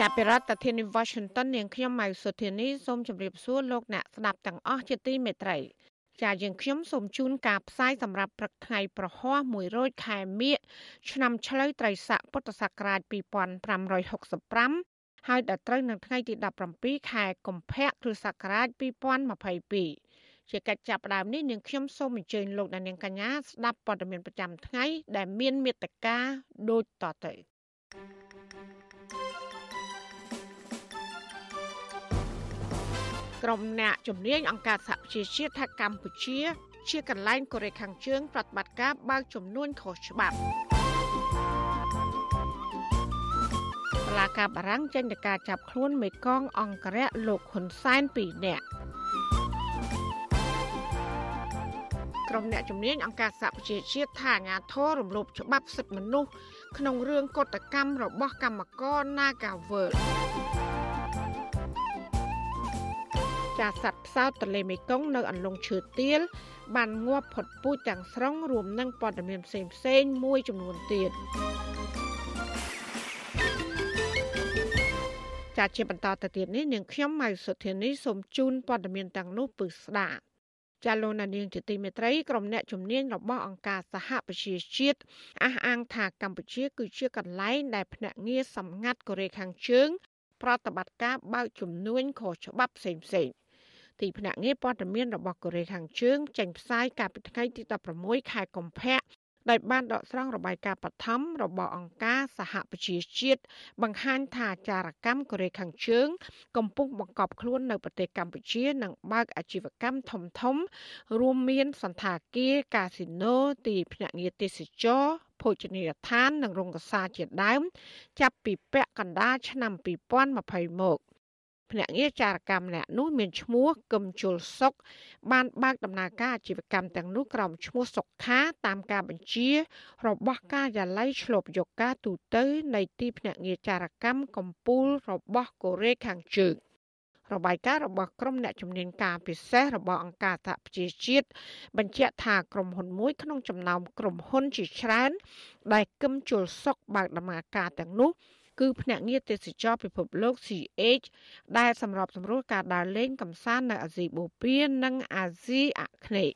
ចាប់ពីរដ្ឋធានី Washington នាងខ្ញុំម៉ៅសុធានីសូមជម្រាបសួរលោកអ្នកស្ដាប់ទាំងអស់ជាទីមេត្រីចាយើងខ្ញុំសូមជូនការផ្សាយសម្រាប់ព្រឹកថ្ងៃប្រហ័ស1រោចខែមិញឆ្នាំឆ្លូវត្រីស័កពុទ្ធសករាជ2565ហើយដល់ត្រូវនឹងថ្ងៃទី17ខែកុម្ភៈគ្រិស្តសករាជ2022ជាកិច្ចចាប់ផ្ដើមនេះនាងខ្ញុំសូមអញ្ជើញលោកអ្នកនាងកញ្ញាស្ដាប់ព័ត៌មានប្រចាំថ្ងៃដែលមានមេត្តាដូចតទៅ ក្រុមអ្នកជំនាញអង្គការសហប្រជាជាតិថាកម្ពុជា ជាកន្លែងកូរ៉េខាងជើងប្រតិបត្តិការបើកចំនួនខុសច្បាប់បលាការបារាំងចេញទៅការចាប់ខ្លួនមេកងអង្គរៈលោកហ៊ុនសែន2នាក់ក្រុមអ្នកជំនាញអង្គការសហប្រជាជាតិថាអាញាធររំលោភច្បាប់សិទ្ធិមនុស្សក្នុងរឿងកតកម្មរបស់កម្មករ Nagawal ចាសត្វផ្សោតទន្លេមេគង្គនៅអន្លង់ឈើទាលបានងាប់ផុតពូជទាំងស្រុងរួមនឹងព័ត៌មានផ្សេងផ្សេងមួយចំនួនទៀតចាជាបន្តទៅទៀតនេះនាងខ្ញុំម៉ៅសុធានីសូមជូនព័ត៌មានទាំងនោះពឹស្ដាចាលោកនាងជាទីមេត្រីក្រុមអ្នកជំនាញរបស់អង្គការសហប្រជាជាតិអះអាងថាកម្ពុជា គឺជាកន្លែងដែលភ្នាក់ងារសម្ងាត់កូរ៉េខាងជើងប្រតិបត្តិការបើកជំនួញខុសច្បាប់ផ្សេងៗ ទីភ្នាក់ងារព័ត៌មានរបស់កូរ៉េខាងជើងចេញផ្សាយកាលពីថ្ងៃទី16ខែកុម្ភៈដោយបានដកស្រង់របាយការណ៍បឋមរបស់អង្គការសហប្រជាជាតិបង្ហាញថាចារកម្មកូរ៉េខាងជើង កំពុងបង្កប់ខ្លួននៅប្រទេសកម្ពុជានិងបើកអាជីវកម្មធំធំ រួមមានសន្តាគារកាស៊ីណូទីភ្នាក់ងារទេសចរភោជនីយដ្ឋាននិងរោងកសាជាដើម ចាប់ពីពាក់កណ្ដាលឆ្នាំ2020មក។ ភ្នាក់ងារចារកម្មម្នាក់នោះមានឈ្មោះកឹមជុលសុក បានបើកដំណើរការអាជីវកម្មទាំងនោះក្រោមឈ្មោះសុខាតាមការបញ្ជា របស់ការិយាល័យឆ្លប់យកការទូតនៃទីភ្នាក់ងារចារកម្មកម្ពុជារបស់កូរ៉េខាងជើងរបាយការណ៍របស់ក្រុមអ្នកជំនាញការពិសេសរបស់អង្គការសហប្រជាជាតិបញ្ជាក់ថាក្រុមហ៊ុនមួយក្នុងចំណោមក្រុមហ៊ុនជាច្រើនដែលគឹមជុលសុកបើកដំណើរការទាំងនោះ គឺភ្នាក់ងារទេសចរពិភពលោក CH ដែលសម្របសម្រួលការដើរលេងកម្សាន្តនៅអាស៊ីបូព៌ានិងអាស៊ីអាគ្នេយ៍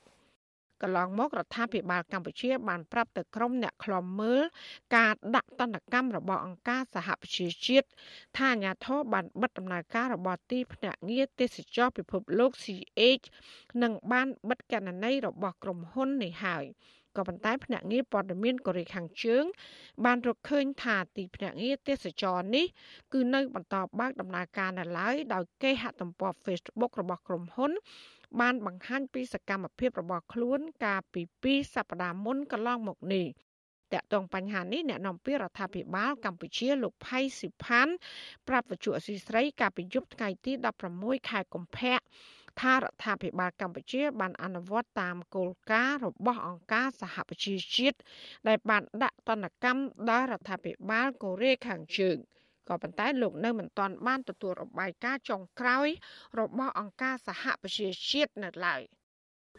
កន្លងមករដ្ឋាភិបាលកម្ពុជាបានប្រាប់ទៅក្រុមអ្នកខ្លំមើលការដាក់ទណ្ឌកម្មរបស់អង្គការសហប្រជាជាតិថាអាញាធរបានបិទដំណើរការរបស់ទីភ្នាក់ងារទេសចរពិភពលោក CH និងបានបិទគណនីរបស់ក្រុមហ៊ុននេះហើយ។ ក៏ប៉ុន្តែភ្នាក់ងារព័ត៌មានកូរ៉េខាងជើង បានរកឃើញថាទីភ្នាក់ងារទេសចរនេះគឺនៅបន្តបើកដំណើរការនៅឡើយដោយគេហទំព័រ Facebook របស់ក្រុមហ៊ុន បានបង្ហាញពីសកម្មភាពរបស់ខ្លួនកាលពី2សប្តាហ៍មុនកន្លងមកនេះតកតងបញ្ហានេះអ្នកនាំពាក្យរដ្ឋាភិបាលកម្ពុជាលោកផៃស៊ីផាន់ប្រាប់វិទ្យុអសីស្រីកាលពីយប់ថ្ងៃទី16ខែកុម្ភៈ ថារដ្ឋាភិបាលកម្ពុជា បានអនុវត្តតាមគោលការណ៍របស់អង្គការសហប្រជាជាតិដែលបានដាក់ទណ្ឌកម្មដល់រដ្ឋាភិបាលកូរ៉េខាងជើងក៏ប៉ុន្តែលោកនៅមិនទាន់បានទទួលរបាយការណ៍ចុងក្រោយ របស់អង្គការសហប្រជាជាតិនៅឡើយ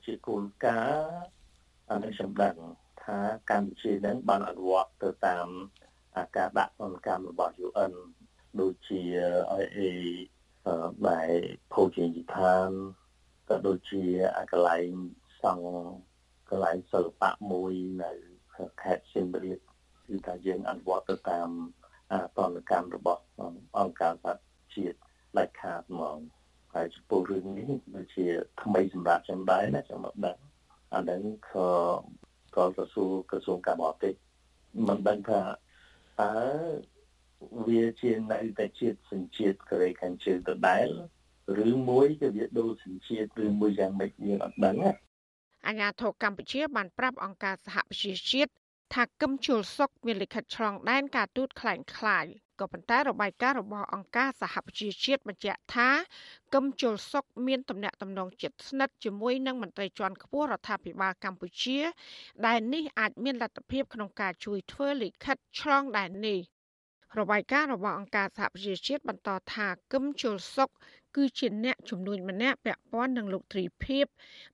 ជាគោលការណ៍អនុសម្ដឹងថាកម្ពុជានឹងបានអនុវត្តទៅតាមការដាក់ទណ្ឌកម្មរបស់ UN ដូចជា IA ដែលភោជនីយដ្ឋានក៏ដូចជាកន្លែងសង់កន្លែងសិល្បៈមួយនៅខេត្តសៀមរាបគឺថាយើងអនុវត្តទៅតាមតនកម្មរបស់អង្គការសហជាតិដាច់ខាតហ្មងហើយចំពោះរឿងនេះដូចជាថ្មីសម្រាប់ចំដែរណាចាំមកដឹងអានឹងក៏ក៏ក្រសួងក្រសួងការបរទេសមិនដឹងថាតើ វាជានៅតែជាតិសញ្ជាតិកូរ៉េខាងជើងដដែលឬមួយគឺវាដូរសញ្ជាតិឬមួយយ៉ាងម៉េចយើងអត់ដឹងណាអាញាធរកម្ពុជាបានប្រាប់អង្គការសហប្រជាជាតិថាគឹមជុលសុកមានលិខិតឆ្លងដែនការទូតខ្លែងខ្លាយក៏ប៉ុន្តែរបាយការណ៍របស់អង្គការសហប្រជាជាតិបញ្ជាក់ថាកឹមជុលសុកមានទំនាក់ទំនងជិតស្និទ្ធជាមួយនឹងមន្ត្រីជាន់ខ្ពស់រដ្ឋាភិបាលកម្ពុជា ដែលនេះអាចមានលទ្ធភាពក្នុងការជួយធ្វើលិខិតឆ្លងដែននេះ របាយការណ៍របស់អង្គការសហប្រជាជាតិបន្តថាគឹមជុលសុក គឺជាអ្នកជំនួញម្នាក់ពាក់ព័ន្ធនឹងលោកទ្រីភិប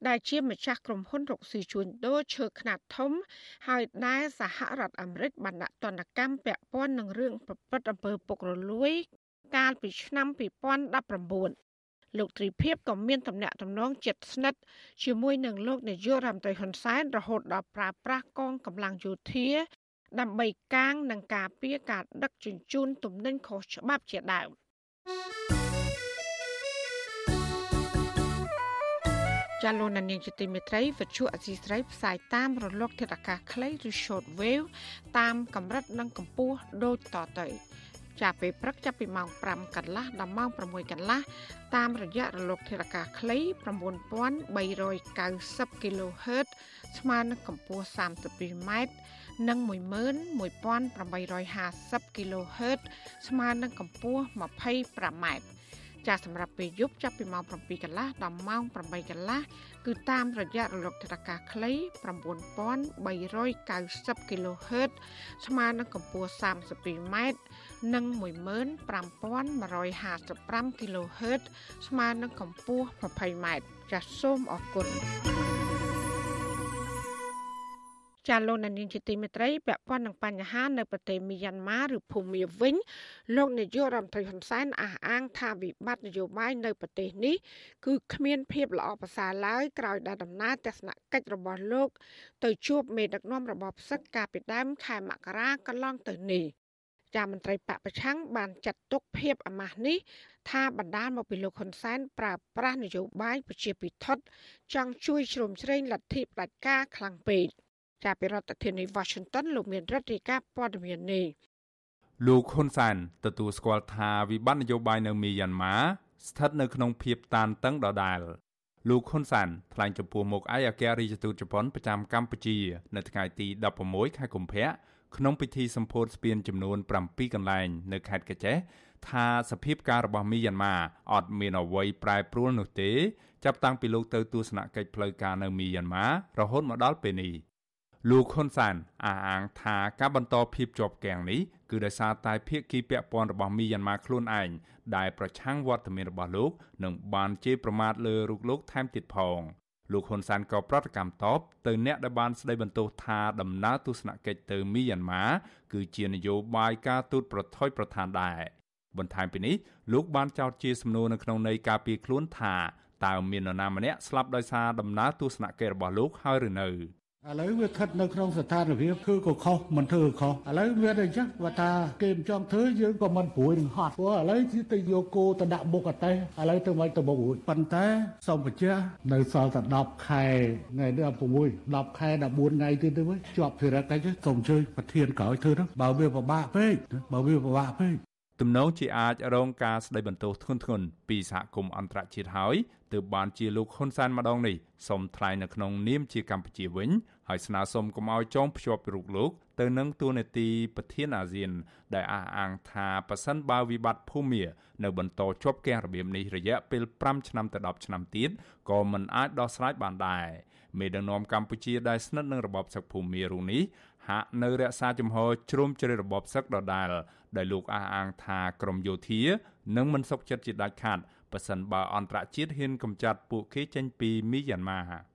ដែលជាម្ចាស់ក្រុមហ៊ុនរកស៊ីជួញដូរឈើខ្នាតធំ ហើយដែលសហរដ្ឋអាមេរិកបានដាក់ទណ្ឌកម្មពាក់ព័ន្ធនឹងរឿងប្រព្រឹត្តអំពើពុករលួយ កាលពីឆ្នាំ2019លោកទ្រីភិបក៏មានតំណែងតំណងចិត្តស្និទ្ធជាមួយនឹងលោកនាយករដ្ឋមន្ត្រីហ៊ុនសែនរហូតដល់ប្រើប្រាស់កងកម្លាំងយោធា ដើម្បីកាងនឹងការពារការដឹកជញ្ជូនទំនិញខុសច្បាប់ជាដើមចាលោកនាងជាទីមេត្រីវិទ្យុអសីស្រីផ្សាយតាមរលកធាតុអាកាសខ្លីឬ short wave តាមកម្រិតនិងកម្ពស់ដូចតទៅចាប់ពេលព្រឹកចាប់ពីម៉ោង5កន្លះដល់ម៉ោង6កន្លះតាមរយៈរលកធាតុអាកាសខ្លី9390 kHz ស្មើនឹងកម្ពស់ 32m និង11850 kHz ស្មើនឹងកម្ពស់ 25m ចាសម្រាប់ពេលយប់ចាប់ពីម៉ោង7កន្លះដល់ម៉ោង8កន្លះគឺតាមរយៈរលកថេការខ្លី9390 kHz ស្មើនឹងកម្ពស់ 32m និង15155 kHz ស្មើនឹងកម្ពស់ 20m ចាសសូមអរគុណ ចាលោកនាងជាទីមេត្រីពាក់ព័ន្ធនឹងបញ្ហានៅប្រទេសមីយ៉ាន់ម៉ាឬភូមាវិញលោកនាយករដ្ឋមន្ត្រីហ៊ុនសែនអះអាងថាវិបត្តិនយោបាយនៅប្រទេសនេះគឺគ្មានភាពល្អប្រសើរឡើយក្រោយដែលដំណើរទស្សនកិច្ចរបស់លោក ទៅជួបមេដឹកនាំរបបផ្សឹកកាលពីដើមខែមករាកន្លងទៅនេះចាមន្ត្រីបពប្រឆាំងបានចាត់ទុកភាពអាម៉ាស់នេះថាបណ្ដាលមកពីលោកហ៊ុនសែនប្រើប្រាស់នយោបាយប្រជាពិធចង់ជួយជ្រោមជ្រែងលទ្ធិផ្ដាច់ការខ្លាំងពេក ចាប់ពីរដ្ឋធានី Washington លោកមានរដ្ឋាភិការព័ត៌មាននេះលោកហ៊ុនសែនទទួលស្គាល់ថាវិបត្តិនយោបាយនៅមីយ៉ាន់ម៉ាស្ថិតនៅក្នុងភាពតានតឹងដដែលលោកហ៊ុនសានថ្លែងចំពោះមុខឯកអគ្គរដ្ឋទូតជប៉ុនប្រចាំកម្ពុជា នៅថ្ងៃទី16ខែកុម្ភៈក្នុងពិធីសម្ពោធស្ពានចំនួន7កន្លែងនៅខេត្តកញ្ចេះថាសភាពការរបស់មីយ៉ាន់ម៉ាអត់មានអ្វីប្រែប្រួលនោះទេចាប់តាំងពីលោកទៅទស្សនកិច្ចផ្លូវការនៅមីយ៉ាន់ម៉ារហូតមកដល់ពេលនេះ លោកហ៊ុនសានអះអាងថាការបន្តភាពជាប់គាំងនេះគឺដោយសារតែភៀកគីពាក់ព័ន្ធរបស់មីយ៉ាន់ម៉ាខ្លួនឯងដែលប្រឆាំងវត្តមានរបស់លោកនិងបានជេរប្រមាថលើរូបលោកថែមទៀតផងលោកហ៊ុនសានក៏ប្រតិកម្មតបទៅអ្នកដែលបានស្ដីបន្ទោសថាដំណើរទស្សនកិច្ចទៅមីយ៉ាន់ម៉ាគឺជានយោបាយការទូតប្រថុយប្រឋានដែរបន្ថែមពីនេះលោកបានចោទជាសំណួរនៅក្នុងន័យការពីខ្លួនថាតើមាននរណាម្នាក់ស្លាប់ដោយសារដំណើរទស្សនកិច្ចរបស់លោកហើយឬនៅ ឥឡូវវាស្ថិតនៅក្នុងស្ថានភាពគឺក៏ខុសមិនធ្វើខុសឥឡូវវាតែអញ្ចឹងបើថាគេមិនចង់ធ្វើយើងក៏មិនព្រួយនឹងហត់ព្រោះឥឡូវគឺទៅយកគោទៅដាក់មុខអតេះឥឡូវទៅមិនទៅមុខរួចប៉ុន្តែសូមបញ្ជាក់នៅសល់តែ10ខែថ្ងៃនេះ6 10ខែ14ថ្ងៃទៀតទៅវិញជាប់ភារកិច្ចសូមជួយប្រធានក្រោយធ្វើហ្នឹងបើវាពិបាកពេកបើវាពិបាកពេកទំនងជាអាចរងការស្ដីបន្ទោសធ្ងន់ធ្ងរពីសហគមន៍អន្តរជាតិហើយទើបបានជាលោកហ៊ុនសែនម្ដងនេះសូមថ្លែងនៅក្នុងនាមជាកម្ពុជាវិញ ហើយស្នើសុំកុំឲ្យចងភ្ជាប់រូបលោកទៅនឹងទូនាទីប្រធានអាស៊ាន ដែលអះអាងថាប៉ះសិនបើវិបត្តិភូមានៅបន្តជាប់គាំងរបៀបនេះរយៈពេល5ឆ្នាំទៅ10ឆ្នាំទៀតក៏មិនអាចដោះស្រាយបានដែរមេដឹកនាំកម្ពុជាដែលស្និទ្ធនឹងរបបសឹកភូមារូបនេះហាក់នៅរក្សាជំហរជ្រុំជ្រែករបបសឹកដដែលដែលលោកអះអាងថាក្រមយោធានឹងមិនសុខចិត្តជាដាច់ខាតប៉ះសិនបើអន្តរជាតិហ៊ានកម្ចាត់ពួកគេចេញពីមីយ៉ាន់ម៉ា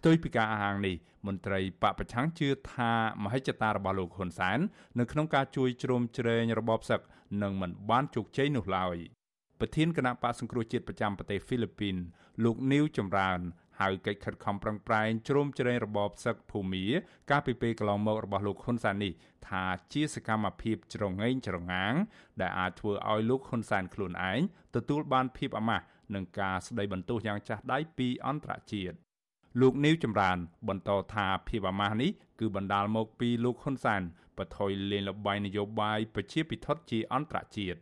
ផ្ទុយពីការអះអាងនេះមន្ត្រីបពប្រឆាំងជឿថាមហិច្ឆតារបស់លោកហ៊ុនសែននៅក្នុងការជួយជ្រោមជ្រែងរបបសឹកនឹងមិនបានជោគជ័យនោះឡើយប្រធានគណៈបកសង្គ្រោះជាតិប្រចាំប្រទេសហ្វីលីពីន លោកនីវចម្រើនហៅកិច្ចខិតខំប្រឹងប្រែងជ្រោមជ្រែងរបបសឹកភូមាកាលពីពេលកន្លងមករបស់លោកហ៊ុនសែននេះថាជាសកម្មភាពច្រងែងច្រងាង ដែលអាចធ្វើឲ្យលោកហ៊ុនសែនខ្លួនឯងទទួលបានភាពអាម៉ាស់នឹងការស្ដីបន្ទោសយ៉ាងចាស់ដៃពីអន្តរជាតិ លោកនីវចម្រើន បន្តថាភាពអាម៉ាស់នេះគឺបណ្ដាលមកពីលោកហ៊ុនសែនបថុយលេងលបាយនយោបាយប្រជាពិធជាអន្តរជាតិ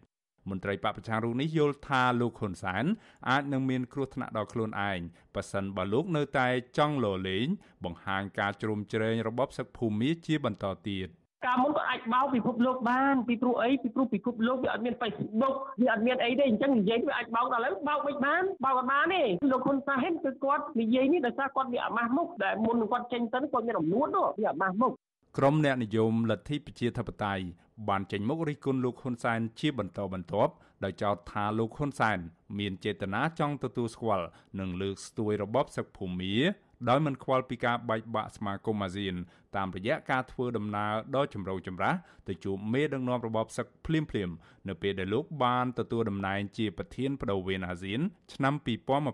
មន្ត្រីបពប្រឆាំងរូបនេះយល់ថាលោកហ៊ុនសែនអាចនឹងមានគ្រោះថ្នាក់ដល់ខ្លួនឯងប៉ះសិនបើលោកនៅតែចង់លលេងបង្ហាញការជ្រុំជ្រែងរបបសឹកភូមិមាជាបន្តទៀត កាលមុនគាត់អាចបោកពិភពលោកបានពីព្រោះអីពីព្រោះពិភពលោកវាអត់មាន Facebook វាអត់មានអីទេអញ្ចឹងនិយាយវាអាចបោកដល់ឥឡូវបោកមិនបានបោកអត់បានទេលោកហ៊ុនសែនគឺគាត់និយាយនេះដោយសារគាត់វាអាម៉ាស់មុខដែលមុនគាត់ចេញទៅគាត់មានរំនួននោះវាអាម៉ាស់មុខក្រុមអ្នកនិយមលទ្ធិប្រជាធិបតេយ្យបានចេញមុខរិះគន់លោកហ៊ុនសែនជាបន្តបន្ទាប់ដោយចោទថាលោកហ៊ុនសែនមានចេតនាចង់ទទួលស្គាល់និងលើកស្ទួយរបបសឹកភូមា ដោយមិនខ្វល់ពីការបែកបាក់សមាគមអាស៊ានតាមរយៈការធ្វើដំណើរដ៏ចម្រូងចម្រាសទៅជួបមេដឹកនាំរបបសឹកភ្លាមភ្លាមនៅពេលដែលលោកបានទទួលតំណែងជាប្រធានបដូវវេនអាស៊ាន ឆ្នាំ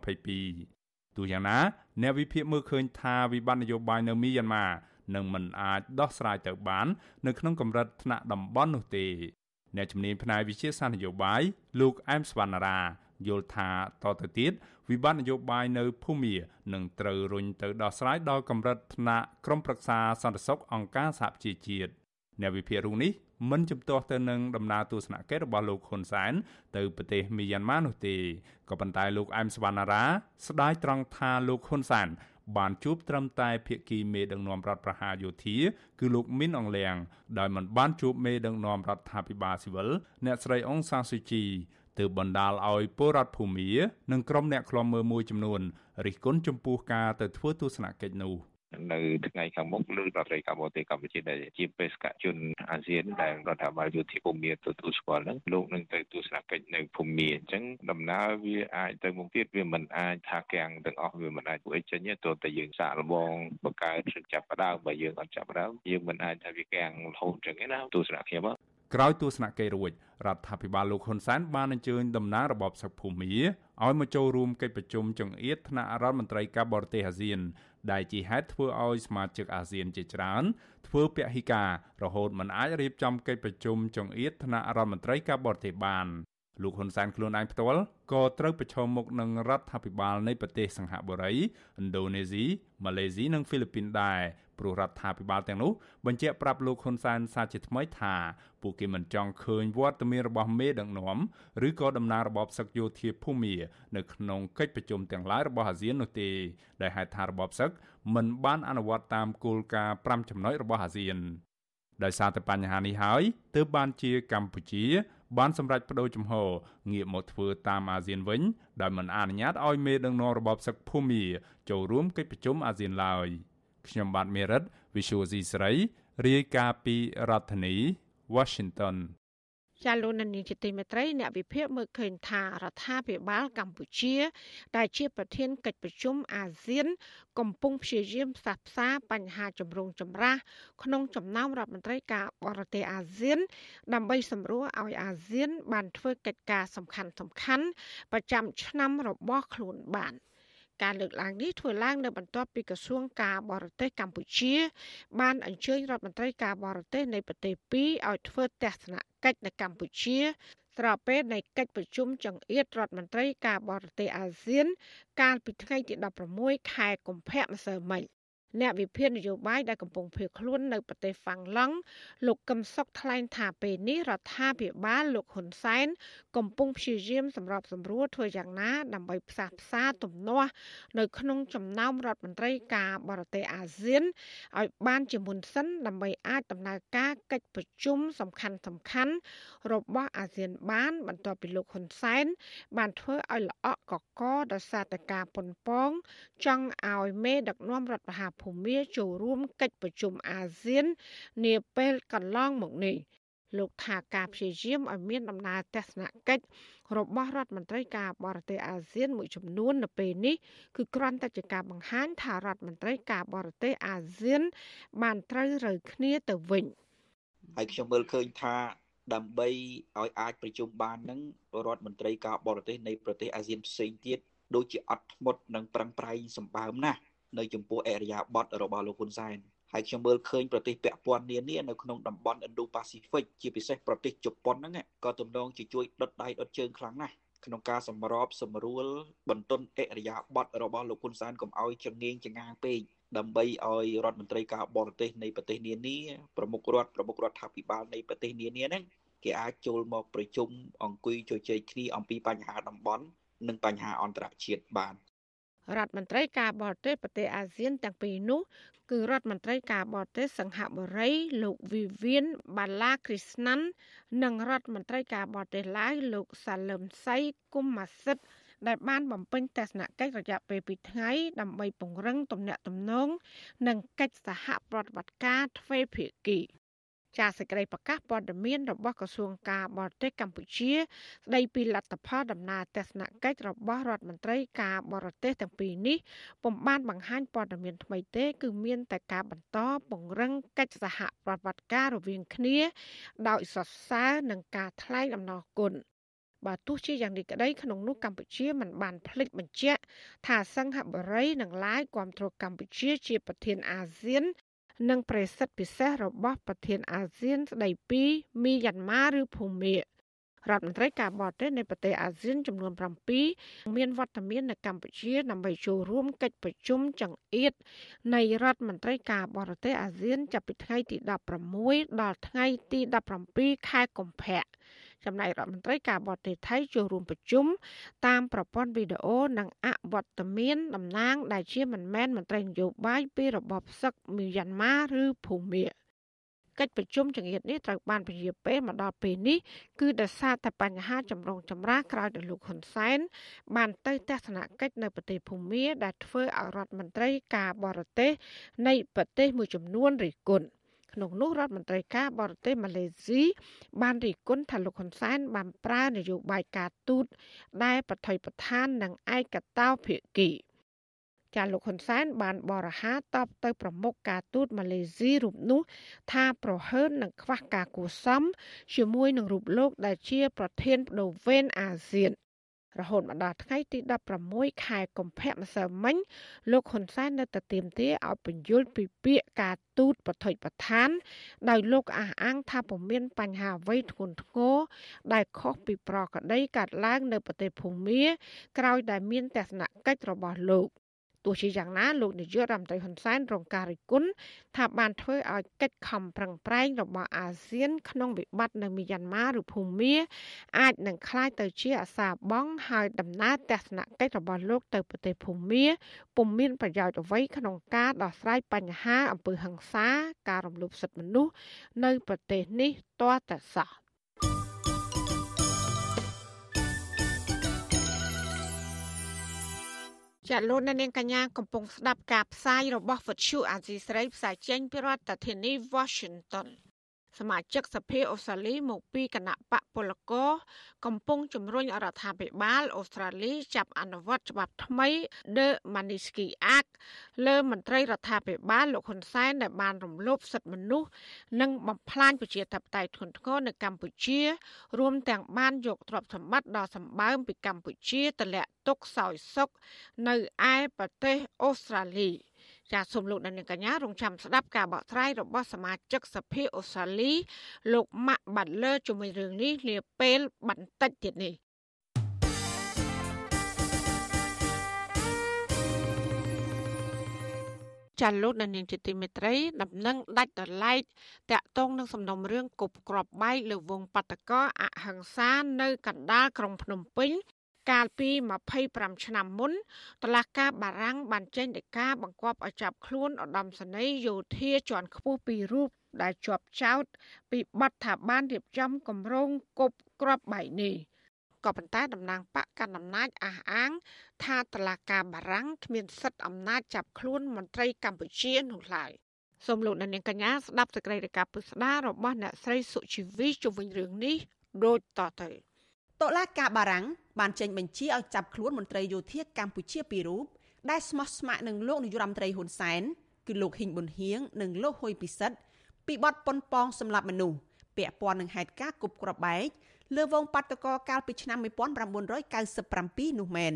2022ទោះយ៉ាងណាអ្នកវិភាគមើលឃើញថាវិបត្តិនយោបាយនៅមីយ៉ាន់ម៉ានឹងមិនអាចដោះស្រាយទៅបាន នៅក្នុងកម្រិតថ្នាក់តំបន់នោះទេអ្នកជំនាញផ្នែកវិជាសាស្ត្រនយោបាយលោកអែមសវណ្ណារាយល់ថាតទៅទៀត វិបត្តិនយោបាយនៅភូមានឹងត្រូវរុញទៅដោះស្រាយដល់កម្រិតថ្នាក់ក្រុមប្រឹក្សាសន្តិសុខអង្គការសហប្រជាជាតិអ្នកវិភាគរូបនេះមិនជំទាស់ទៅនឹងដំណើរទស្សនកិច្ចរបស់លោកហ៊ុនសែនទៅប្រទេសមីយ៉ាន់ម៉ានោះទេក៏ប៉ុន្តែលោកអែមសវណ្ណារា ស្ដាយត្រង់ថាលោកហ៊ុនសែនបានជួបត្រឹមតែភាគីមេដឹកនាំរដ្ឋប្រហារយោធា គឺលោកមីនអងលៀងដោយមិនបានជួបមេដឹកនាំរដ្ឋាភិបាលស៊ីវិលអ្នកស្រីអងសាស៊ូជី ទើបបណ្ដាលឲ្យពលរដ្ឋភូមានិងក្រុមអ្នកខ្លំមើលមួយចំនួនរិះគន់ចំពោះការទៅធ្វើទស្សនកិច្ចនោះនៅថ្ងៃខាងមុខលើរដ្ឋត្រីកម្ពុជាកម្ពុជាដែលជាបេសកជនអាស៊ានដែលរដ្ឋាភិបាលយោធាភូមិទទួលស្គាល់ហ្នឹងលោកនឹងទៅទស្សនកិច្ចនៅភូមិអញ្ចឹងដំណើរវាអាចទៅមុខទៀតវាមិនអាចថាកាំងទាំងអស់វាមិនអាចធ្វើចេញទេទោះតែយើងសាកល្បងបង្កើតឬចាប់ផ្ដើមបើយើងអត់ចាប់ផ្ដើមយើងមិនអាចថាវាកាំងរហូតអញ្ចឹងទេណាទស្សនៈខ្ញុំ ក្រោយទស្សនកិច្ចរួចរដ្ឋាភិបាលលោកហ៊ុនសែនបានអញ្ជើញតំណាងរបបសឹកភូមាឲ្យមកចូលរួមកិច្ចប្រជុំចង្អៀតថ្នាក់រដ្ឋមន្ត្រីការបរទេសអាស៊ាន ដែលជាហេតុធ្វើឲ្យសមាជិកអាស៊ានជាច្រើន ធ្វើពហិការរហូតមិនអាចរៀបចំកិច្ចប្រជុំចង្អៀតថ្នាក់រដ្ឋមន្ត្រីការបរទេសបានលោកហ៊ុនសែនខ្លួនឯងផ្ទាល់ក៏ត្រូវប្រឈមមុខនឹងរដ្ឋាភិបាលនៃប្រទេសសង្ហបុរីឥណ្ឌូនេស៊ីម៉ាឡេស៊ីនិងហ្វីលីពីនដែរ ព្រោះរដ្ឋាភិបាលទាំងនោះបញ្ជាក់ប្រាប់លោកហ៊ុនសែនសាជាថ្មីថាពួកគេមិនចង់ឃើញវត្តមានរបស់មេដឹកនាំឬក៏ដំណើររបបសឹកយោធាភូមានៅក្នុងកិច្ចប្រជុំទាំងឡាយរបស់អាស៊ាននោះទេដែលហេតុថារបបសឹកមិនបានអនុវត្តតាមគោលការណ៍5ចំណុចរបស់អាស៊ានដោយសារតែបញ្ហានេះហើយទើបបានជាកម្ពុជា បានសម្រេចបដូរជំហរងាកមកធ្វើតាមអាស៊ានវិញដោយមិនអនុញ្ញាតឲ្យមេដឹកនាំរបបសឹកភូមាចូលរួមកិច្ចប្រជុំអាស៊ានឡើយ ខ្ញុំបាទមេរិត Visual C ស្រីរាយការណ៍ពីរដ្ឋធានី Washington ចាលោកនានីជាទីមេត្រីអ្នកវិភាគមើលឃើញថារដ្ឋាភិបាលកម្ពុជាដែលជាប្រធានកិច្ចប្រជុំអាស៊ាន កំពុងព្យាយាមផ្សះផ្សាបញ្ហាចម្រូងចម្រាសក្នុងចំណោមរដ្ឋមន្ត្រីការបរទេសអាស៊ាន ដើម្បីសម្រួលឲ្យអាស៊ាន បានធ្វើកិច្ចការសំខាន់សំខាន់ប្រចាំឆ្នាំរបស់ខ្លួនបាន។ ការលើកឡើងនេះធ្វើឡើងនៅបន្ទាប់ពីក្រសួងការបរទេសកម្ពុជា បានអញ្ជើញរដ្ឋមន្ត្រីការបរទេសនៃប្រទេសពីរឲ្យធ្វើទស្សនកិច្ចនៅកម្ពុជាស្របពេលនៃកិច្ចប្រជុំចង្អៀតរដ្ឋមន្ត្រីការបរទេសអាស៊ាន កាលពីថ្ងៃទី16ខែកុម្ភៈម្សិលមិញ អ្នកវិភាគនយោបាយដែលកំពុងភៀសខ្លួននៅប្រទេសហ្វាំងឡង់លោកកឹមសុខថ្លែងថាពេលនេះរដ្ឋាភិបាលលោកហ៊ុនសែនកំពុងព្យាយាមសម្របសម្រួលធ្វើយ៉ាងណា ដើម្បីផ្សះផ្សាទំនាស់នៅក្នុងចំណោមរដ្ឋមន្ត្រីការបរទេសអាស៊ានឲ្យបានជាមុនសិនដើម្បីអាចដំណើរការកិច្ចប្រជុំសំខាន់សំខាន់របស់អាស៊ានបាន បន្ទាប់ពីលោកហ៊ុនសែនបានធ្វើឲ្យល្អក់កកដោយសារតែការប៉ុនប៉ងចង់ឲ្យមេដឹកនាំរដ្ឋបហាភូមាចូលរួមកិច្ចប្រជុំអាស៊ាននាពេលកន្លងមកនេះលោកថាការព្យាយាមឲ្យមានដំណើរទស្សនកិច្ចរបស់រដ្ឋមន្ត្រីការបរទេសអាស៊ានមួយចំនួននៅពេលនេះគឺគ្រាន់តែជាការបង្ហាញថារដ្ឋមន្ត្រីការបរទេសអាស៊ាន បានត្រូវរើគ្នាទៅវិញហើយខ្ញុំមើលឃើញថាដើម្បីឲ្យអាចប្រជុំបាននឹងរដ្ឋមន្ត្រីការបរទេសនៃប្រទេសអាស៊ានផ្សេងទៀតដូចជាអត់ធ្មត់និងប្រឹងប្រែងសម្បើមណាស់ នៅចំពោះអរិយាប័ត្ររបស់លោកហ៊ុនសែនហើយខ្ញុំមើលឃើញប្រទេសពាក់ព័ន្ធនានានៅក្នុងតំបន់ Indo-Pacific ជាពិសេសប្រទេសជប៉ុនហ្នឹងក៏ទំនងជាជួយដុតដៃដុតជើងខ្លាំងណាស់ក្នុងការសម្របសម្រួលបន្ទន់អរិយាប័ត្ររបស់លោកហ៊ុនសែនកុំឲ្យចងៀងចងាងពេកដើម្បីឲ្យរដ្ឋមន្ត្រីការបរទេសនៃប្រទេសនានាប្រមុខរដ្ឋប្រមុខរដ្ឋាភិបាលនៃប្រទេសនានាហ្នឹងគេអាចចូលមកប្រជុំអង្គុយជជែកគ្នាអំពីបញ្ហាតំបន់និងបញ្ហាអន្តរជាតិបាន រដ្ឋមន្ត្រីការបរទេសប្រទេសអាស៊ានទាំងពីរនោះ គឺរដ្ឋមន្ត្រីការបរទេសសង្ហបុរី លោក Vivian Bala Krishnan និងរដ្ឋមន្ត្រីការបរទេសឡាវលោក Salim Sai Kumasit ដែលបានបំពេញទស្សនកិច្ចរយៈពេល2ថ្ងៃដើម្បីពង្រឹងទំនាក់ទំនង និងកិច្ចសហប្រតិបត្តិការទ្វេភាគី ចាសសេចក្តីប្រកាសព័ត៌មានរបស់ក្រសួងការបរទេសកម្ពុជា ស្តីពីលទ្ធផលដំណើរទស្សនកិច្ចរបស់រដ្ឋមន្ត្រីការបរទេសទាំងពីរនេះពុំបានបង្ហាញព័ត៌មានថ្មីទេ គឺមានតែការបន្តពង្រឹងកិច្ចសហប្រតិបត្តិការរវាងគ្នា ដោយសរសើរនិងការថ្លែងអំណរគុណបើទោះជាយ៉ាងនេះក្តីក្នុងនោះកម្ពុជាមិនបានភ្លេចបញ្ជាក់ថាសង្ហបុរីនិងឡាយគ្រប់គ្រងកម្ពុជាជាប្រធានអាស៊ាន និងប្រេសិតពិសេសរបស់ប្រធានអាស៊ានស្ដីពីមីយ៉ាន់ម៉ាឬភូមារដ្ឋមន្ត្រីការបរទេសនៃប្រទេសអាស៊ានចំនួន7មានវត្តមាននៅកម្ពុជាដើម្បីចូលរួមកិច្ចប្រជុំចង្អៀតនៃរដ្ឋមន្ត្រីការបរទេសអាស៊ាន ចាប់ពីថ្ងៃទី16ដល់ថ្ងៃទី17ខែកុម្ភៈ ចំណែករដ្ឋមន្ត្រីការបរទេសថៃចូលរួមប្រជុំតាមប្រព័ន្ធវីដេអូនិងអវត្តមានតំណាង ដែលជាមិនមែនមន្ត្រីនយោបាយពីរបបសឹកមីយ៉ាន់ម៉ាឬភូមាកិច្ចប្រជុំចង្អៀតនេះត្រូវបានពន្យាពេលមកដល់ពេលនេះគឺដោយសារតែបញ្ហាចម្រូងចម្រាសក្រោយដោយលោកហ៊ុនសែនបានទៅទស្សនកិច្ចនៅប្រទេសភូមាដែលធ្វើឲ្យរដ្ឋមន្ត្រីការបរទេសនៃប្រទេសមួយចំនួនរិះគន់ ក្នុងនោះរដ្ឋមន្ត្រីការបរទេសម៉ាឡេស៊ីបានរិះគន់ថាលោកហ៊ុនសែនបានប្រើនយោបាយការទូតដែលបថុយប្រឋាននឹងឯកតោភាគីចាលោកហ៊ុនសែនបានបរិហាតបទៅប្រមុខការទូតម៉ាឡេស៊ីរូបនោះថាប្រហើននឹងខ្វះការគួសមជាមួយនឹងរូបលោកដែលជា ប្រធានបដូវវេនអាស៊ាន រហូតមកដល់ថ្ងៃទី16ខែកុម្ភៈម្សិលមិញលោកហ៊ុនសែននៅតែទាមទារឲ្យបញ្យល់ពីពាក្យការទូតប្រថុយប្រឋាន ដោយលោកអះអាងថាពុំមានបញ្ហាអ្វីធ្ងន់ធ្ងរដែលខុសពីប្រកដីកាត់ឡើងនៅប្រទេសភូមាក្រោយដែលមានទស្សនកិច្ចរបស់លោក ទោះជាយ៉ាងណាលោកនាយករដ្ឋមន្ត្រីហ៊ុនសែនរងការរិះគន់ថាបានធ្វើឲ្យកិច្ចខំប្រឹងប្រែងរបស់អាស៊ាន ក្នុងវិបត្តិនៅមីយ៉ាន់ម៉ាឬភូមាអាចនឹងคล้ายទៅជាអាសាបងហើយដំណើរទស្សនកិច្ចរបស់លោកទៅប្រទេសភូមាពុំមានប្រយោជន៍អ្វីក្នុងការដោះស្រាយបញ្ហាអំពើហិង្សាការរំលោភសិទ្ធិមនុស្សនៅប្រទេសនេះទាល់តែសោះ ចាលោកអ្នកនាងកញ្ញាកំពុងស្ដាប់ការផ្សាយរបស់វិទ្យុអាស៊ីស្រីផ្សាយចេញពីរដ្ឋធានី Washington សមាជិកសភាអូស្ត្រាលីមកពីគណៈបកពលករកំពុងជំរុញរដ្ឋាភិបាលអូស្ត្រាលីចាប់អនុវត្តច្បាប់ថ្មី The Magnitsky Act លើមន្ត្រីរដ្ឋាភិបាលលោកហ៊ុនសែនដែលបានរំលោភសិទ្ធិមនុស្សនិងបំផ្លាញប្រជាធិបតេយ្យធ្ងន់ធ្ងរនៅកម្ពុជា រួមទាំងបានយកទ្រព្យសម្បត្តិដ៏សម្បើមពីកម្ពុជាទម្លាក់ទុកសោយសុខនៅឯប្រទេសអូស្ត្រាលី។ ចាសសូមលោកអ្នកនាងកញ្ញារងចាំស្ដាប់ការបកស្រាយរបស់សមាជិកសភាអូស្ត្រាលី លោកម៉ាក់បាត់លើជាមួយរឿងនេះនាពេលបន្តិចទៀតនេះចាលោកដានៀងជាទីមេត្រីដំណឹងដាច់ដライតាក់ទងនឹងសំណុំរឿងគប់ក្របបែកលើវងបតកោអហិង្សានៅកណ្ដាលក្រុងភ្នំពេញ កាលពី25ឆ្នាំមុនតឡាការបារាំងបានចេញដីកាបង្គាប់ឲ្យចាប់ខ្លួនឧត្តមសេនីយ៍យោធាជាន់ខ្ពស់ពីររូបដែលជាប់ចោតពីបទថាបានរៀបចំគម្រោងគប់គ្រាប់បែកនេះក៏ប៉ុន្តែតំណាងបកកណ្ដាលអំណាចអះអាង ថាតឡាការបារាំងគ្មានសិទ្ធិអំណាចចាប់ខ្លួនមន្ត្រីកម្ពុជានោះឡើយសូមលោកអ្នកនាងកញ្ញាស្ដាប់សេចក្តីរាយការណ៍ពិស្ដាររបស់អ្នកស្រីសុជីវីជុំវិញរឿងនេះដូចតទៅតុលាការបារាំង បានចេញបញ្ជាឲ្យចាប់ខ្លួនមន្ត្រីយោធាកម្ពុជាពីររូបដែលស្មោះស្ម័គ្រនឹងលោកនាយរដ្ឋមន្ត្រីហ៊ុនសែនគឺលោកហ៊ីងប៊ុនហៀងនិងលោកហ៊ុយពិសិដ្ឋពីបទប៉ុនប៉ងសម្លាប់មនុស្សពាក់ព័ន្ធនឹងហេតុការណ៍គប់គ្រាប់បែកលើវងបាតកោកាលពីឆ្នាំ1997នោះមែន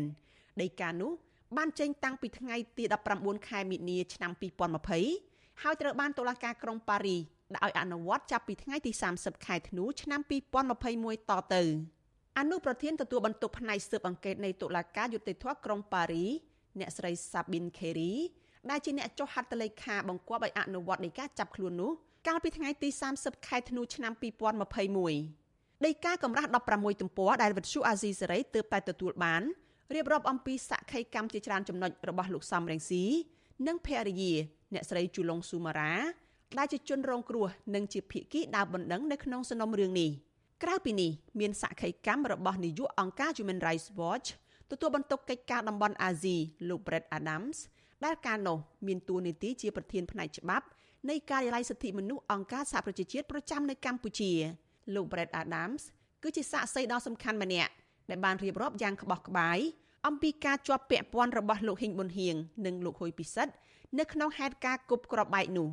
ដីកានោះបានចេញតាំងពីថ្ងៃទី19ខែមិនិនាឆ្នាំ2020ហើយត្រូវបានតុលាការក្រុងប៉ារីដាក់ឲ្យអនុវត្តចាប់ពីថ្ងៃទី30ខែធ្នូឆ្នាំ2021តទៅ អនុប្រធានទទួលបន្ទុកផ្នែកស៊ើបអង្កេតនៃតុលាការយុតិធធក្រុងប៉ារីអ្នកស្រី Sabin Kheri ដែលជាអ្នកចុះហត្ថលេខាបង្គាប់ឲ្យអនុវត្តនៃការចាប់ខ្លួននោះកាលពីថ្ងៃទី30ខែធ្នូឆ្នាំ2021ដីកាកម្រាស់16ទំព័រដែលវិទ្យុអាស៊ីសេរីទើបតែទទួលបានរៀបរាប់អំពីសក្ខីកម្មជាច្រើនចំណុចរបស់លោកសំរងស៊ីនិងភរិយា អ្នកស្រីជូឡុងស៊ូម៉ារ៉ាដែលជាជនរងគ្រោះនិងជាភៀកគីដើមបណ្ដឹងនៅក្នុងសំណុំរឿងនេះ ក្រៅពីនេះមានសក្ខីកម្មរបស់នាយកអង្គការ Human Rights Watch ទទួលបន្ទុកកិច្ចការតំបន់អាស៊ីលោក Brett Adams ដែលកាលនោះមានតួនាទីជាប្រធានផ្នែកច្បាប់នៃការិយាល័យសិទ្ធិមនុស្សអង្គការសហប្រជាជាតិប្រចាំនៅកម្ពុជាលោក Brett Adams គឺជាសាក្សីដ៏សំខាន់ម្នាក់ដែលបានរៀបរាប់យ៉ាងក្បោះក្បាយអំពីការជាប់ពាក់ព័ន្ធរបស់លោកហ៊ីងប៊ុនហៀងនិងលោកហ៊ុយពិសិដ្ឋនៅក្នុងហេតុការណ៍គប់ក្របបែកនោះ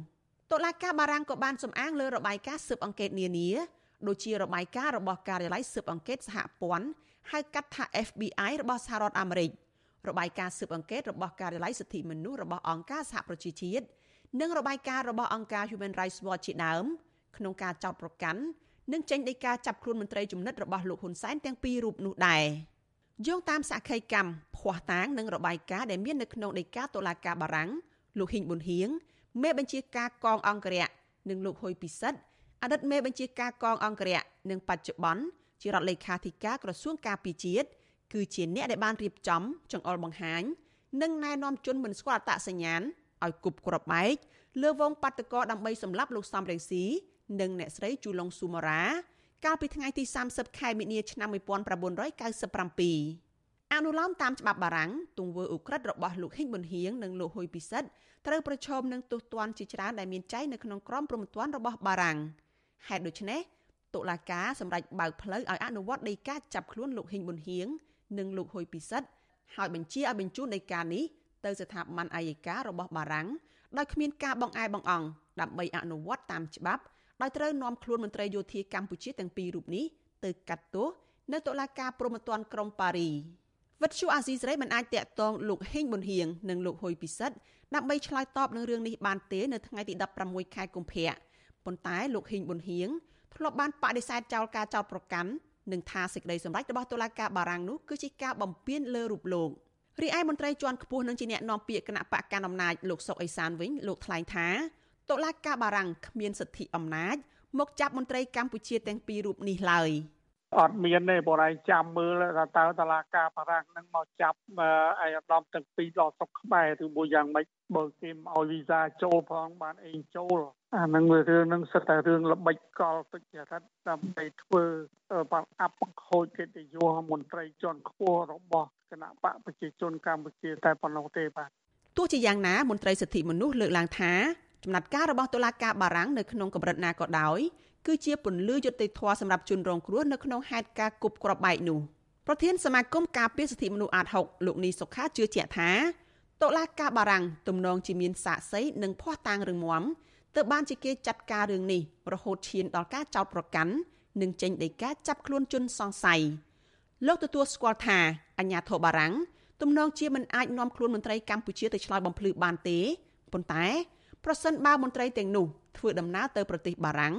តុលាការបារាំងក៏បានសំអាងលើរបាយការណ៍ស៊ើបអង្កេតនានា ដូចជារបាយការណ៍របស់ការិយាល័យស៊ើបអង្កេតសហព័ន្ធហៅកាត់ថា FBI របស់សហរដ្ឋអាមេរិករបាយការណ៍ស៊ើបអង្កេតរបស់ការិយាល័យសិទ្ធិមនុស្សរបស់អង្គការសហប្រជាជាតិនិងរបាយការណ៍របស់អង្គការ Human Rights Watch ជាដើមក្នុងការចោទប្រកាន់និងចេញដីកាចាប់ខ្លួនមន្ត្រីជំនិតរបស់លោកហ៊ុនសែនទាំងពីររូបនោះដែរយោងតាមសក្ខីកម្មភ័ស្តុតាងនិងរបាយការណ៍ដែលមាននៅក្នុងដីកាតុលាការបារាំងលោកហ៊ីងប៊ុនហៀងមេបញ្ជាការកងអង្គរៈនិងលោកហ៊ុយពិសិដ្ឋ អតីតមេបញ្ជាការកងអង្គរៈនិងបច្ចុប្បន្នជារដ្ឋលេខាធិការក្រសួងការពារជាតិគឺជាអ្នកដែលបានរៀបចំចង្អុលបង្ហាញ និងណែនាំជនមិនស្គាល់អត្តសញ្ញាណឲ្យគប់គ្រាប់បែកលើវងបាតកោដើម្បីសម្លាប់លោកសំរងស៊ីនិងអ្នកស្រីជូឡុងស៊ូម៉ារ៉ាកាលពីថ្ងៃទី30ខែមិនិនាឆ្នាំ1997អនុលោមតាមច្បាប់បារាំងទង្វើឧក្រិដ្ឋរបស់លោកហ៊ីងប៊ុនហៀងនិងលោកហ៊ុយពិសិដ្ឋត្រូវប្រឈមនឹងទោសទណ្ឌជាច្រើនដែលមានចែងនៅក្នុងក្រមព្រហ្មទណ្ឌរបស់បារាំង ហេតុដូច្នេះតុលាការសម្រេចបើកផ្លូវឲ្យអនុវត្តដីកាចាប់ខ្លួនលោកហ៊ីងប៊ុនហៀងនិងលោកហ៊ុយពិសិដ្ឋហើយបញ្ជាឲ្យបញ្ជូនដីកានេះទៅស្ថាប័នអាយការបស់បារាំងដោយគ្មានការបង្អែបង្អង់ដើម្បីអនុវត្តតាមច្បាប់ដោយត្រូវនាំខ្លួនមន្ត្រីយោធាកម្ពុជាទាំងពីររូបនេះទៅកាត់ទោសនៅតុលាការព្រហ្មទណ្ឌក្រុងប៉ារីវិទ្យុអាស៊ីសេរីមិនអាចតាក់ទងលោកហេងប៊ុនហៀងនិងលោកហ៊ុយពិសិដ្ឋដើម្បីឆ្លើយតបនឹងរឿងនេះបានទេនៅថ្ងៃទី16ខែកុម្ភៈ ប៉ុន្តែលោកហេងប៊ុនហៀងធ្លាប់បានបដិសេធចោលការចោទប្រកាន់និងថាសេចក្តីសម្រេចរបស់តុលាការបារាំងនោះគឺជាការបំពានលើរូបលោករីឯមន្ត្រីជាន់ខ្ពស់នឹងជាអ្នកនាំពាក្យគណៈបកកណ្ដាលអំណាចលោកសុកអេសានវិញលោកថ្លែងថាតុលាការបារាំងគ្មានសិទ្ធិអំណាចមកចាប់មន្ត្រីកម្ពុជាទាំងពីររូបនេះឡើយ។ អត់មានទេបងឯងចាំមើលថាតើតឡាការបារាំងនឹងមកចាប់ឯអាដាមទាំងពីរដល់ស្រុកខ្មែរឬមួយយ៉ាងម៉េចបើគេមកឲ្យវីសាចូលផងបានអីចូលអានឹងរឿងនឹងសិតតែរឿងល្បិចកលទុច្ចរិតដើម្បីធ្វើបាក់អាប់បង្ខូចកិត្តិយសមន្ត្រីជាន់ខ្ពស់របស់គណៈបកប្រជាជនកម្ពុជាតែប៉ុណ្ណោះទេបាទទោះជាយ៉ាងណាមន្ត្រីសិទ្ធិមនុស្សលើកឡើងថាចំណាត់ការរបស់តុលាការបារាំងនៅក្នុងកម្រិតណាក៏ដោយ គឺជាពន្លឺយុត្តិធម៌សម្រាប់ជនរងគ្រោះនៅក្នុងហេតុការណ៍គប់គ្រាប់បែកនោះប្រធានសមាគមការពារសិទ្ធិមនុស្សអាត6លោកនីសុខាជឿជាក់ថាតុលាការបារាំងទំនងជាមានសាកសីនិងភ័ស្តុតាងរឹងមាំទើបបានជាគេចាត់ការរឿងនេះរហូតឈានដល់ការចោទប្រកាន់និងចេញដីកាចាប់ខ្លួនជនសង្ស័យលោកទទួលស្គាល់ថាអញ្ញាធិបបារាំងទំនងជាមិនអាចនាំខ្លួនមន្ត្រីកម្ពុជាទៅឆ្លើយបំភ្លឺបានទេប៉ុន្តែប្រសិនបើមន្ត្រីទាំងនោះធ្វើដំណើរទៅប្រទេសបារាំង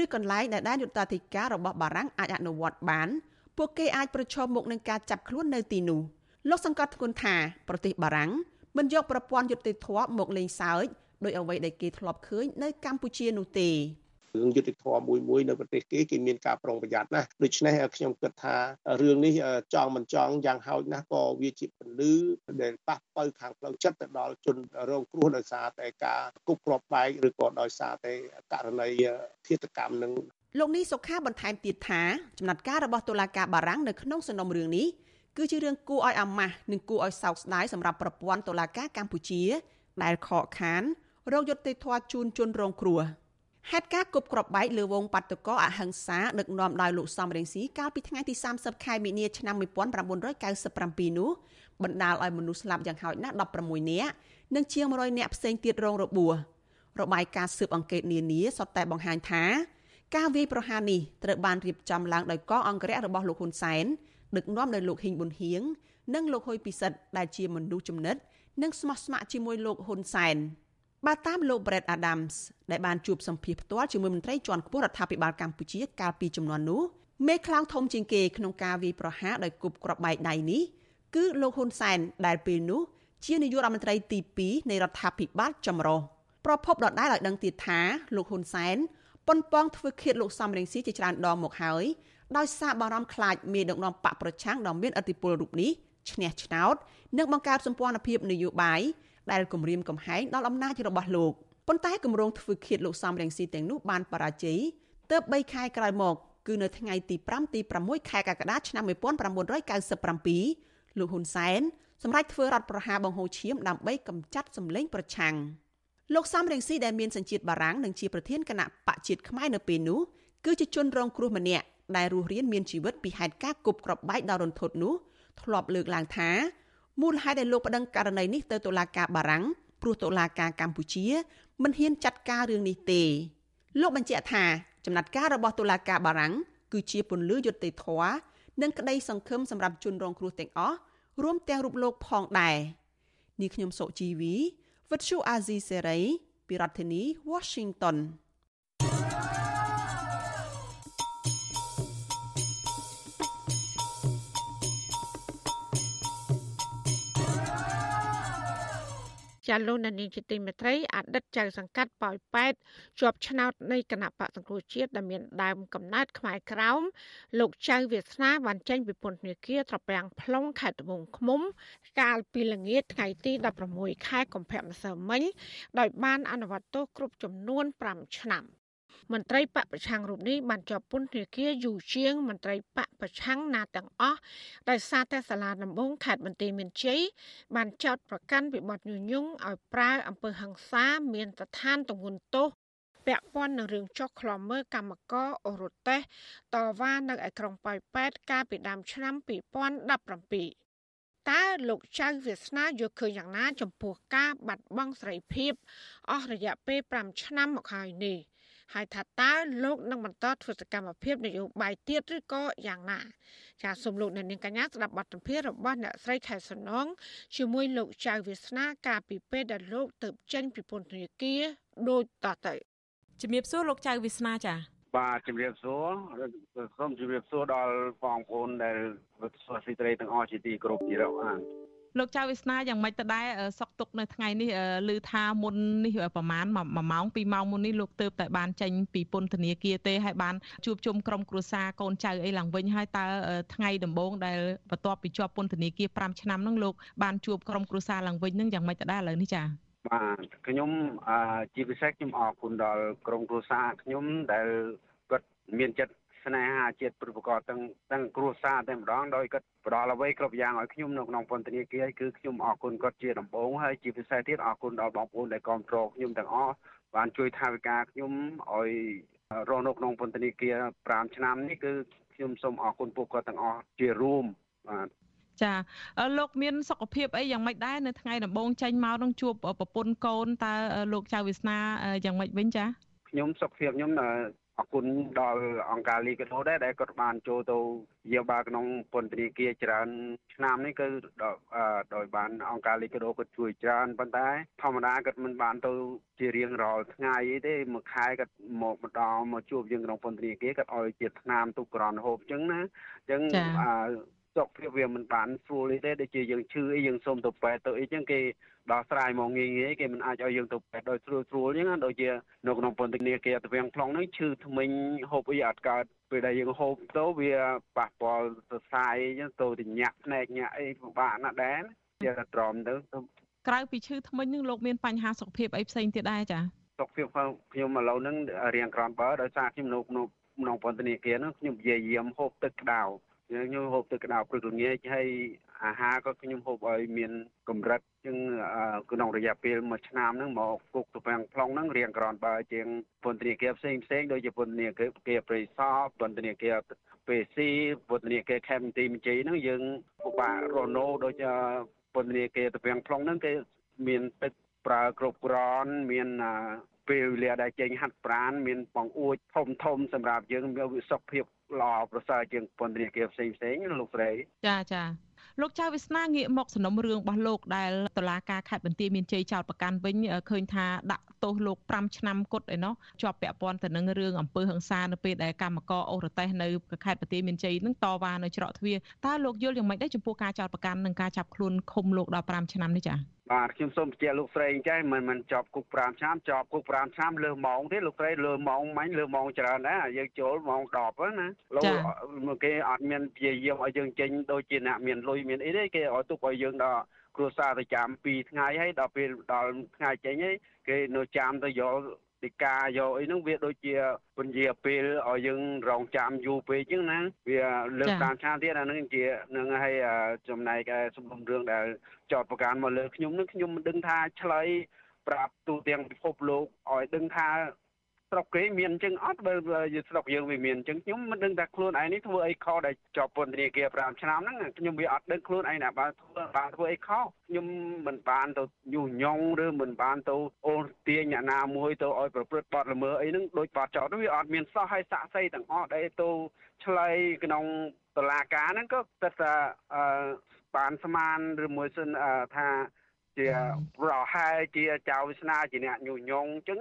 ឬកន្លែងដែលដែនយុត្តាធិការរបស់បារាំងអាចអនុវត្តបានពួកគេអាចប្រឈមមុខនឹងការចាប់ខ្លួននៅទីនោះលោកសង្កត់ធ្ងន់ថាប្រទេសបារាំងមិនយកប្រព័ន្ធយុត្តិធម៌មកលេងសើចដោយអ្វីដែលគេធ្លាប់ឃើញនៅកម្ពុជានោះទេ រឿងយុតិធធម៌មួយមួយនៅប្រទេសគេគេមានការប្រុងប្រយ័ត្នណាស់ដូច្នេះខ្ញុំគិតថារឿងនេះចង់មិនចង់យ៉ាងហោចណាស់ក៏វាជាពលឺដែលប៉ះបើខាងផ្លូវចិត្តទៅដល់ជនរងគ្រោះដោយសារតែការគប់គ្រាប់បែកឬក៏ដោយសារតែករណីឃាតកម្មនឹងលោកនេះសុខាបន្ថែមទៀតថាចំណាត់ការរបស់តុលាការបារាំងនៅក្នុងសំណុំរឿងនេះគឺជារឿងគួរឲ្យអាម៉ាស់និងគួរឲ្យសោកស្ដាយសម្រាប់ប្រព័ន្ធតុលាការកម្ពុជា ដែលខកខានរោគយុត្តិធម៌ជូនជនរងគ្រោះ។ ហេតុការណ៍គប់គ្រាប់បែកលើវងបាតុកោអហិង្សាដឹកនាំដោយលោកសំរងស៊ីកាលពីថ្ងៃទី30ខែមីនាឆ្នាំ1997នោះបណ្ដាលឲ្យមនុស្សស្លាប់យ៉ាងហោចណាស់16នាក់និងជាង100នាក់ផ្សេងទៀតរងរបួសរបាយការណ៍ស៊ើបអង្កេតនានាសុទ្ធតែបង្ហាញថាការវាយប្រហារនេះត្រូវបានរៀបចំឡើងដោយកងអង្គរៈរបស់លោកហ៊ុនសែនដឹកនាំដោយលោកហ៊ីងប៊ុនហៀងនិងលោកហ៊ុយពិសិដ្ឋដែលជាមនុស្សចំណិតនិងស្មោះស្ម័គ្រជាមួយលោកហ៊ុនសែន។ បើតាមលោក Brett Adams ដែលបានជួបសម្ភាសផ្ទាល់ជាមួយមន្ត្រីជាន់ខ្ពស់រដ្ឋាភិបាលកម្ពុជាកាលពីចំនួននោះមេខ្លោងធំជាងគេក្នុងការវាយប្រហារដោយគប់គ្រាប់បែកដៃនេះគឺលោកហ៊ុនសែនដែលពេលនោះជានាយករដ្ឋមន្ត្រីទី2នៃរដ្ឋាភិបាលចម្រុះប្រពន្ធដដែលឲ្យដឹងទៀតថាលោកហ៊ុនសែនប៉ុនប៉ងធ្វើឃាតលោកសំរងស៊ីជាច្រើនដងមកហើយដោយសារបារម្ភខ្លាចមេដឹកនាំបកប្រឆាំងដ៏មានឥទ្ធិពលរូបនេះឈ្នះឆ្នោតនិងបង្កើតសម្ព័ន្ធភាពនយោបាយ ដែលគម្រាមកំហែងដល់អំណាចរបស់លោកប៉ុន្តែគម្រោងធ្វើឃាតលោកសំរងស៊ីទាំងនោះបានបរាជ័យទើប3ខែក្រោយមកគឺនៅថ្ងៃទី5ទី6ខែកក្កដាឆ្នាំ1997លោកហ៊ុនសែនសម្រាប់ធ្វើរដ្ឋប្រហារបង្ហូរឈាមដើម្បីកម្ចាត់សម្លេងប្រឆាំងលោកសំរងស៊ីដែលមានសញ្ជាតិបារាំងនិងជាប្រធានគណៈបកជាតិខ្មែរនៅពេលនោះគឺជាជនរងគ្រោះម្នាក់ដែលរស់រានមានជីវិតពីហេតុការណ៍គប់ក្របបែកដល់រន្ធត់នោះធ្លាប់លើកឡើងថា មូលហេតុដែលលោកប្តឹងករណីនេះទៅតុលាការបារាំងព្រោះតុលាការកម្ពុជាមិនហ៊ានចាត់ការរឿងនេះទេលោកបញ្ជាក់ថាចំណាត់ការរបស់តុលាការបារាំងគឺជាពន្លឺយុត្តិធម៌និងក្តីសង្ឃឹមសម្រាប់ជនរងគ្រោះទាំងអស់រួមទាំងរូបលោកផងដែរនេះខ្ញុំសុជីវីវិទ្យុអាស៊ីសេរីពីរដ្ឋធានី Washington ចាលោកនានីជាទីមេត្រីអតីតចៅសង្កាត់ប៉ោយប៉ែតជាប់ឆ្នោតនៃគណៈបកសង្គ្រោះជាតិដែលមានដើមកំណើតខ្មែរក្រោមលោកចៅវាសនាបានចេញពីពន្ធនាគារត្រពាំង plong ខេត្តត្បូងឃ្មុំ កាលពីល្ងាចថ្ងៃទី16ខែកុម្ភៈម្សិលមិញដោយបានអនុវត្តទោសគ្រប់ចំនួន5ឆ្នាំ មន្ត្រីបកប្រឆាំងរូបនេះបានជាប់ពន្ធនាគារយូរជាងមន្ត្រីបកប្រឆាំងណាទាំងអស់ដោយសារតែសាលាដំបងខេត្តបន្ទាយមានជ័យបានចោទប្រកាន់ពីបទញុះញង់ឲ្យប្រើអំពើហិង្សាមានស្ថានទម្ងន់ទោសពាក់ព័ន្ធនឹងរឿងចុះខ្លំមើលកម្មករអូរ៉ូតេសតវ៉ានៅឯក្រុងប៉ោយប៉ែតកាលពីដើមឆ្នាំ2017តើលោកចៅវាសនាយកឃើញយ៉ាងណា ចំពោះការបាត់បង់សេរីភាពអស់រយៈពេល5ឆ្នាំមកហើយនេះ ហើយថាតើលោកនឹងបន្តធ្វើសកម្មភាពនយោបាយទៀតឬក៏យ៉ាងណាចាសសូមលោកអ្នកនាងកញ្ញាស្ដាប់បទសម្ភាសន៍របស់អ្នកស្រីខែសំណងជាមួយលោកចៅវាសនាកាលពីពេលដែលលោកទៅចេញពីពន្ធនាគារដូចតទៅជំរាបសួរលោកចៅវាសនាចាបាទជំរាបសួរសូមជំរាបសួរដល់បងប្អូនដែលវិទ្យុស៊ីត្រីទាំងអស់ជាទីគោរពជារាប់ លោកចៅវាសនាយ៉ាងម៉េចទៅដែរសុកទុកនៅថ្ងៃនេះឮថាមុននេះប្រហែល1ម៉ោង2ម៉ោងមុននេះលោកទៅតែបានចេញពីពន្ធនាគារទេហើយបានជួបជុំក្រុមគ្រួសារកូនចៅអីឡើងវិញហើយតើថ្ងៃដំបូងដែលបន្ទាប់ពីជាប់ពន្ធនាគារ5ឆ្នាំហ្នឹងលោកបានជួបក្រុមគ្រួសារឡើងវិញហ្នឹងយ៉ាងម៉េចទៅដែរឥឡូវនេះចា៎បាទខ្ញុំជាពិសេសខ្ញុំអរគុណដល់ក្រុមគ្រួសារខ្ញុំដែលគាត់មានចិត្ត ស្នេហាជាតិប្រកបទាំងទាំងគ្រួសារតែម្ដងដោយគាត់ផ្ដល់អ្វីគ្រប់យ៉ាងឲ្យខ្ញុំនៅក្នុងពន្ធនាគារគឺខ្ញុំអរគុណគាត់ជាដំបូងហើយជាពិសេសទៀតអរគុណដល់បងប្អូនដែលគ្រប់គ្រងខ្ញុំទាំងអស់បានជួយថវិកាខ្ញុំឲ្យរស់នៅក្នុងពន្ធនាគារ5ឆ្នាំនេះគឺខ្ញុំសូមអរគុណពួកគាត់ទាំងអស់ជារួមបាទចាលោកមានសុខភាពអីយ៉ាងម៉េចដែរនៅថ្ងៃដំបូងចេញមកនឹងជួបប្រពន្ធកូនតើលោកចៅវាសនាយ៉ាងម៉េចវិញចាខ្ញុំសុខភាពខ្ញុំអរគុណដល់អង្គការលីកាដូដែរដែលគាត់បានចូលទៅយាបាលក្នុងពន្ធនាគារច្រើនឆ្នាំនេះគឺដោយបានអង្គការលីកាដូគាត់ជួយច្រើនប៉ុន្តែធម្មតាគាត់មិនបានទៅជារៀងរាល់ថ្ងៃទេមួយខែគាត់មកម្ដងមកជួបយើងក្នុងពន្ធនាគារគាត់ឲ្យជាឆ្នាំទុកក្រនហូបអញ្ចឹងណាអញ្ចឹង សុខភាពវាមិនបានស្រួលទេដូចជាយើងឈឺអីយើងសុំទៅពេទ្យទៅអីចឹងគេដោះស្រាយមកងាយងាយគេមិនអាចឲ្យយើងទៅពេទ្យដោយស្រួលស្រួលចឹងដូចជានៅក្នុងពន្ធនាគារទ្វាំង plong ហ្នឹងឈឺធ្មេញហូបអីអត់កើតពេលដែលយើងហូបទៅវាប៉ះពាល់សរសៃចឹងទៅទៅញាក់ភ្នែកញាក់អីពិបាកណាស់ដែរជាត្រមទៅក្រៅពីឈឺធ្មេញនឹងលោកមានបញ្ហាសុខភាពអីផ្សេងទៀតដែរចាសុខភាពខ្ញុំឥឡូវហ្នឹងរៀងក្រំបើដោយសារខ្ញុំនៅក្នុងពន្ធនាគារហ្នឹងខ្ញុំព្យាយាមហូបទឹកក្តៅ ខ្ញុំហូបទឹកក្តៅព្រឹកល្ងាចហើយអាហារក៏ខ្ញុំហូបឲ្យមានកម្រិតជាងក្នុងរយៈពេល1ឆ្នាំហ្នឹងមកគុកទៅពាំងប្លង់ហ្នឹងរៀងក្រនបើជាងពន្ធនាគារផ្សេងផ្សេងដូចជាពន្ធនាគារព្រៃសរពន្ធនាគារពេស៊ីពន្ធនាគារខេមទីមជ័យហ្នឹងយើងពិបាករស់នៅដូចពន្ធនាគារទៅពាំងប្លង់ហ្នឹងគេមានទឹកប្រើគ្រប់គ្រាន់មានពេលវេលាដែលចេញហាត់ប្រានមានបង្អួចធំធំសម្រាប់យើងមានវិសុខភាព ល្អប្រសើរជាងពន្ធនាគារផ្សេងផ្សេងលោកស្រីចាចាលោកចៅវាសនាងាកមកសំណុំរឿងរបស់លោកដែលតឡាការខេត្តបន្ទាយមានជ័យចោតប្រកាន់វិញឃើញថាដាក់ទោសលោក5ឆ្នាំគត់ឯណោះជាប់ពាក់ព័ន្ធទៅនឹងរឿងអំពើហិង្សានៅពេលដែលកម្មករអូរតេសនៅខេត្តបន្ទាយមានជ័យនឹងតវ៉ានៅច្រកទ្វារតើលោកយល់យ៉ាងម៉េចដែរចំពោះការចោតប្រកាន់និងការចាប់ខ្លួនឃុំលោកដល់5ឆ្នាំនេះចា៎ បាទខ្ញុំសូមបញ្ជាក់លោកស្រីអញ្ចឹងមិនមិនជាប់គុក5ឆ្នាំជាប់គុក5ឆ្នាំលើម៉ោងទេលោកស្រីលើម៉ោងមាញ់លើម៉ោងច្រើនដែរយើងចូលម៉ោង10ណាលោកគេអត់មានព្យាយាមឲ្យយើងចេញដូចជាអ្នកមានលុយមានអីទេគេឲ្យទុកឲ្យយើងដល់គ្រួសារទៅចាំ2ថ្ងៃហើយដល់ពេលដល់ថ្ងៃចេញហើយគេនៅចាំទៅយក ទីការយកអីហ្នឹងវាដូចជាពន្យាពេលឲ្យយើងរងចាំយូរពេកអញ្ចឹងណាវាលើកតាមឆានទៀតអាហ្នឹងជានឹងឲ្យចំណែកសំណុំរឿងដែលចោតប្រកាន់មកលើខ្ញុំនឹងខ្ញុំមិនដឹងថាឆ្លើយប្រាប់ទូទាំងពិភពលោកឲ្យដឹងថា ស្រុកគេមានអញ្ចឹងអត់បើស្រុកយើងវាមានអញ្ចឹងខ្ញុំមិនដឹងថាខ្លួនឯងនេះធ្វើអីខុសដែលជាប់ពន្ធនាគារ5ឆ្នាំហ្នឹងខ្ញុំវាអត់ដឹងខ្លួនឯងណាបើធ្វើបានធ្វើអីខុសខ្ញុំមិនបានទៅញុះញង់ឬមិនបានទៅអូនទាញអ្នកណាមួយទៅឲ្យប្រព្រឹត្តបទល្មើសអីហ្នឹងដោយបាត់ចោតវាអត់មានសោះឲ្យសាក់សីទាំងអស់ដែលទៅឆ្លៃក្នុងតឡាការហ្នឹងក៏គិតថាអឺបានស្មានឬមួយសិនថា ជាប្រហែលជាចៅវាសនាជាអ្នកញុះញង់អញ្ចឹង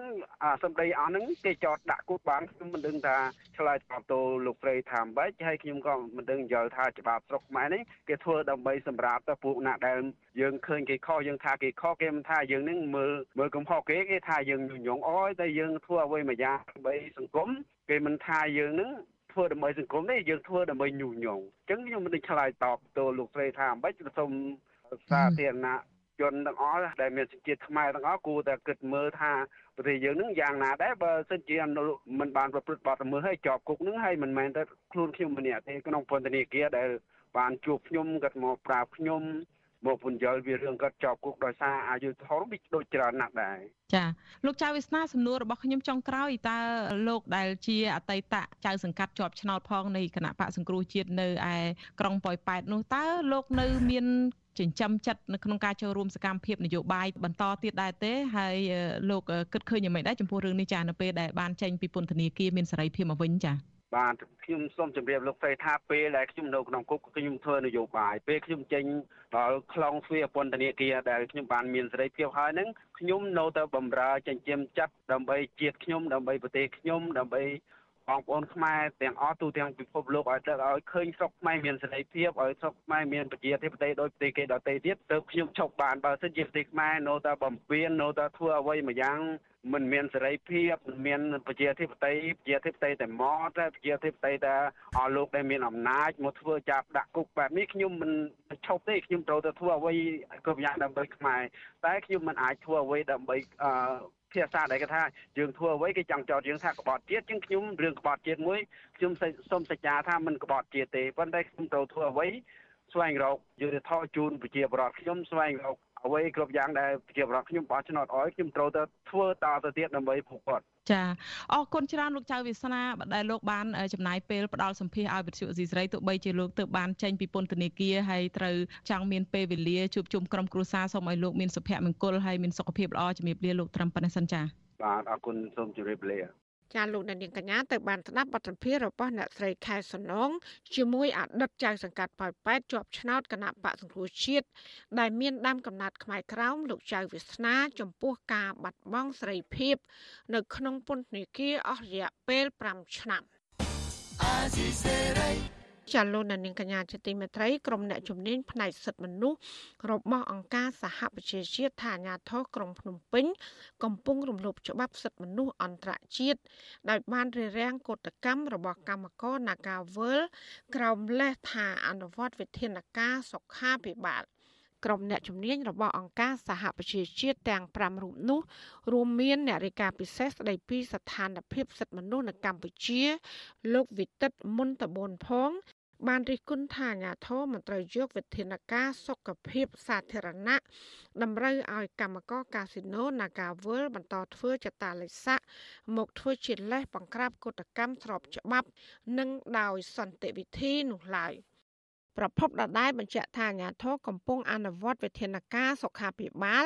សម្ដីអស់ហ្នឹងគេចោតដាក់គុកបានខ្ញុំមិនដឹងថាឆ្លើយតបទៅលោកស្រីថាម៉េចហើយខ្ញុំក៏មិនដឹងយល់ថាច្បាប់ស្រុកខ្មែរនេះគេធ្វើដើម្បីសម្រាប់ទៅពួកអ្នកដែលយើងឃើញគេខុសយើងថាគេខុសគេមិនថាយើងនឹងមើលមើលកំហុសគេគេថាយើងញុះញង់អយតែយើងធ្វើអ្វីមួយយ៉ាងដើម្បីសង្គមគេមិនថាយើងនឹងធ្វើដើម្បីសង្គមទេយើងធ្វើដើម្បីញុះញង់អញ្ចឹងខ្ញុំមិនដឹងឆ្លើយតបទៅលោកស្រីថាម៉េចសូមសាធារណៈ ជនទាំងអស់ដែលមានសេចក្ដីខ្មែរទាំងអស់គួរតែគិតមើលថាប្រទេសយើងនឹងយ៉ាងណាដែរបើសិនជាមិនបានប្រព្រឹត្តបទល្មើសឲ្យជាប់គុកនឹងហើយមិនមែនតែខ្លួនខ្ញុំម្នាក់ទេក្នុងពន្ធនាគារដែលបានជួបខ្ញុំគាត់មកប្រាប់ខ្ញុំមកពន្យល់វារឿងគាត់ជាប់គុកដោយសារអាយុធំវាដូចច្រើនណាស់ដែរចាលោកចៅវាសនាសំណួររបស់ខ្ញុំចុងក្រោយតើលោកដែលជាអតីតចៅសង្កាត់ជាប់ឆ្នោតផងនៃគណៈបកសង្គ្រោះជាតិនៅឯក្រុងប៉ោយប៉ែតនោះតើលោកនៅ មាន ចិញ្ចឹមចិត្តនៅក្នុងការចូលរួមសកម្មភាពនយោបាយបន្តទៀតដែរទេហើយលោកគិតឃើញយ៉ាងម៉េចដែរចំពោះរឿងនេះចានៅពេលដែលបានចេញពីពន្ធនាគារមានសេរីភាពមកវិញចាបាទខ្ញុំសូមជម្រាបលោកស្រីថាពេលដែលខ្ញុំនៅក្នុងគុកខ្ញុំធ្វើនយោបាយពេលខ្ញុំចេញដល់ខ្លងទ្វារពន្ធនាគារដែលខ្ញុំបានមានសេរីភាពហើយហ្នឹងខ្ញុំនៅតែបម្រើចិញ្ចឹមចិត្តដើម្បីជាតិខ្ញុំដើម្បីប្រទេសខ្ញុំដើម្បី បងប្អូនខ្មែរទាំងអស់ទូទាំងពិភពលោកឲ្យទឹកឲ្យឃើញស្រុកខ្មែរមានសេរីភាពឲ្យស្រុកខ្មែរមានប្រជាធិបតេយ្យដោយប្រទេសគេដទៃទៀតទើបខ្ញុំឈប់បានបើសិនជាប្រទេសខ្មែរនៅតែបំពេញនៅតែធ្វើអ្វីមួយយ៉ាងមិនមានសេរីភាពមិនមានប្រជាធិបតេយ្យប្រជាធិបតេយ្យតែមកតែប្រជាធិបតេយ្យតែអស់លោកដែលមានអំណាចមកធ្វើចាប់ដាក់គុកបែបនេះខ្ញុំមិនឈប់ទេខ្ញុំត្រូវតែធ្វើអ្វីគ្រប់យ៉ាងដើម្បីខ្មែរតែខ្ញុំមិនអាចធ្វើអ្វីដើម្បីអឺ ភាសាដែលគេថាយើងធ្វើអ្វីគេចង់ចោទយើងថាក្បត់ជាតិជាងខ្ញុំរឿងក្បត់ជាតិមួយខ្ញុំសូមសច្ចាថាមិនក្បត់ជាតិទេប៉ុន្តែខ្ញុំត្រូវធ្វើអ្វីស្វែងរកយុទ្ធធម៌ជូនប្រជាពលរដ្ឋខ្ញុំស្វែងរកអ្វីគ្រប់យ៉ាងដែលប្រជាពលរដ្ឋខ្ញុំបោះឆ្នោតអោយខ្ញុំត្រូវតែធ្វើតទៅទៀតដើម្បីពួកគាត់ ចាអរគុណច្រើនលោកចៅវាសនាដែលលោកបានចំណាយពេលផ្ដល់សម្ភារឲ្យវិទ្យុអេស៊ីសរ៉ៃទោះបីជាលោកទៅបានចេញពីពន្ធនាគារហើយត្រូវចង់មានពេលវេលាជួបជុំក្រុមគ្រួសារសូមឲ្យលោកមានសុភមង្គលហើយមានសុខភាពល្អជំរាបលាលោកត្រឹមប៉ុណ្ណេះសិនចាបាទអរគុណសូមជម្រាបលា ចាលោកនាងកញ្ញាទៅបានស្ដាប់បទសម្ភាសន៍របស់អ្នកស្រីខែសំណងជាមួយអតីតចៅសង្កាត់ប៉ោយប៉ែតជាប់ឆ្នោតគណៈបកសង្គ្រោះជាតិដែលមានដើមកំណត់ខ្មែរក្រោមលោកចៅវាសនា ចំពោះការបាត់បង់សេរីភាព នៅក្នុងពន្ធនាគារអស់រយៈពេល5ឆ្នាំអាស៊ីសេរី ចាលោកនាងកញ្ញាជាទីមេត្រីក្រុមអ្នកជំនាញផ្នែកសិទ្ធិមនុស្សរបស់អង្គការសហប្រជាជាតិថាអាញាធរក្រុងភ្នំពេញ កំពុងរំលោភច្បាប់សិទ្ធិមនុស្សអន្តរជាតិដោយបានរារាំងកតកម្មរបស់កម្មករ Nagawal ក្រោមលេសថាអនុវត្តវិធានការសុខាភិបាលក្រុមអ្នកជំនាញរបស់អង្គការសហប្រជាជាតិទាំង5រូបនោះរួមមានអ្នករាយការណ៍ពិសេសស្ដីពីស្ថានភាពសិទ្ធិមនុស្សនៅកម្ពុជា លោកវិទិតមុនតបនផង បានរិះគន់ថាអាញាធរមន្ត្រីយកវិធានការសុខភាពសាធារណៈតម្រូវឲ្យកម្មករកាស៊ីណូ Naga World បន្តធ្វើចតាលិស័កមកធ្វើជាលេសបង្ក្រាបកុតកម្មស្របច្បាប់ និងដោយសន្តិវិធីនោះឡើយ។ ប្រភពដដែលបញ្ជាក់ថាអាញាធរកំពុងអនុវត្តវិធានការសុខាភិបាល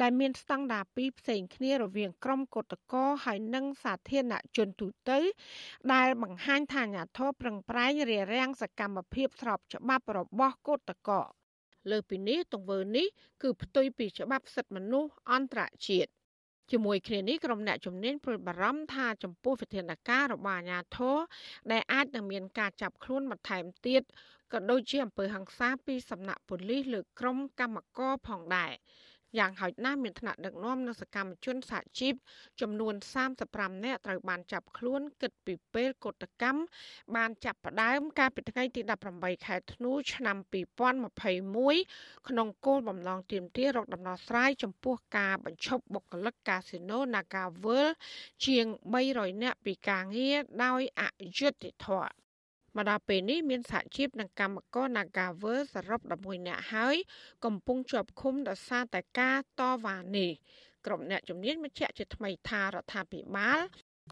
ដែលមានស្តង់ដារពីរផ្សេងគ្នារវាងក្រុមគឧតកោហើយនិងសាធារណជនទូទៅ ដែលបង្ហាញថាអាញាធរប្រឹងប្រែងរារាំងសកម្មភាពស្របច្បាប់របស់គឧតកោលើពីនេះទង្វើនេះគឺផ្ទុយពីច្បាប់សិទ្ធិមនុស្សអន្តរជាតិ ជាមួយគ្នានេះក្រុមអ្នកជំនាញព្រួយបារម្ភថាចំពោះវិធានការរបស់អាជ្ញាធរដែលអាចនឹងមានការចាប់ខ្លួនបន្ថែមទៀតក៏ដូចជាអំពើហិង្សាពីសំណាក់ប៉ូលីសលើក្រុមកម្មករផងដែរ យ៉ាងហោចណាស់មានថ្នាក់ដឹកនាំនិងសកម្មជនសហជីពចំនួន35នាក់ត្រូវបានចាប់ខ្លួនគិតពីពេលកោតកម្មបានចាប់ផ្ដើមកាលពីថ្ងៃទី18ខែធ្នូឆ្នាំ2021ក្នុងគោលបំណងទាមទាររកដំណោះស្រាយចំពោះការបញ្ឈប់បុគ្គលិកកាស៊ីណូ Naga World ជាង300នាក់ពីការងារដោយអយុត្តិធម៌ មកដល់ពេលនេះមានសហជីពនិងកម្មករ Nagaver សរុប11នាក់ហើយកំពុងជាប់ឃុំដោយសារតែការតវ៉ានេះក្រុមអ្នកជំនាញបញ្ជាក់ជាថ្មីថារដ្ឋាភិបាល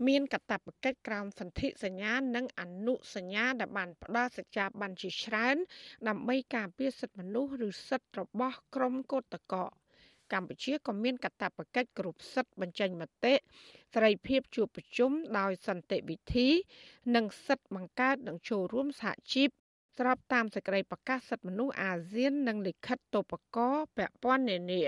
មានកាតព្វកិច្ចក្រោមសន្ធិសញ្ញានិងអនុសញ្ញាដែលបានផ្ដល់សច្ចាប័នជាច្រើន ដើម្បីការពារសិទ្ធិមនុស្សឬសិទ្ធិរបស់ក្រុមកោតក្រ កម្ពុជាក៏មានកាតព្វកិច្ចគ្រប់សិទ្ធិបញ្ចេញមតិសេរីភាពជួបប្រជុំដោយសន្តិវិធី និងសិទ្ធិបង្កើតនិងចូលរួមសហជីពស្របតាមសេចក្តីប្រកាសសិទ្ធិមនុស្សអាស៊ាននិងលិខិតតូបករពាក់ព័ន្ធនានា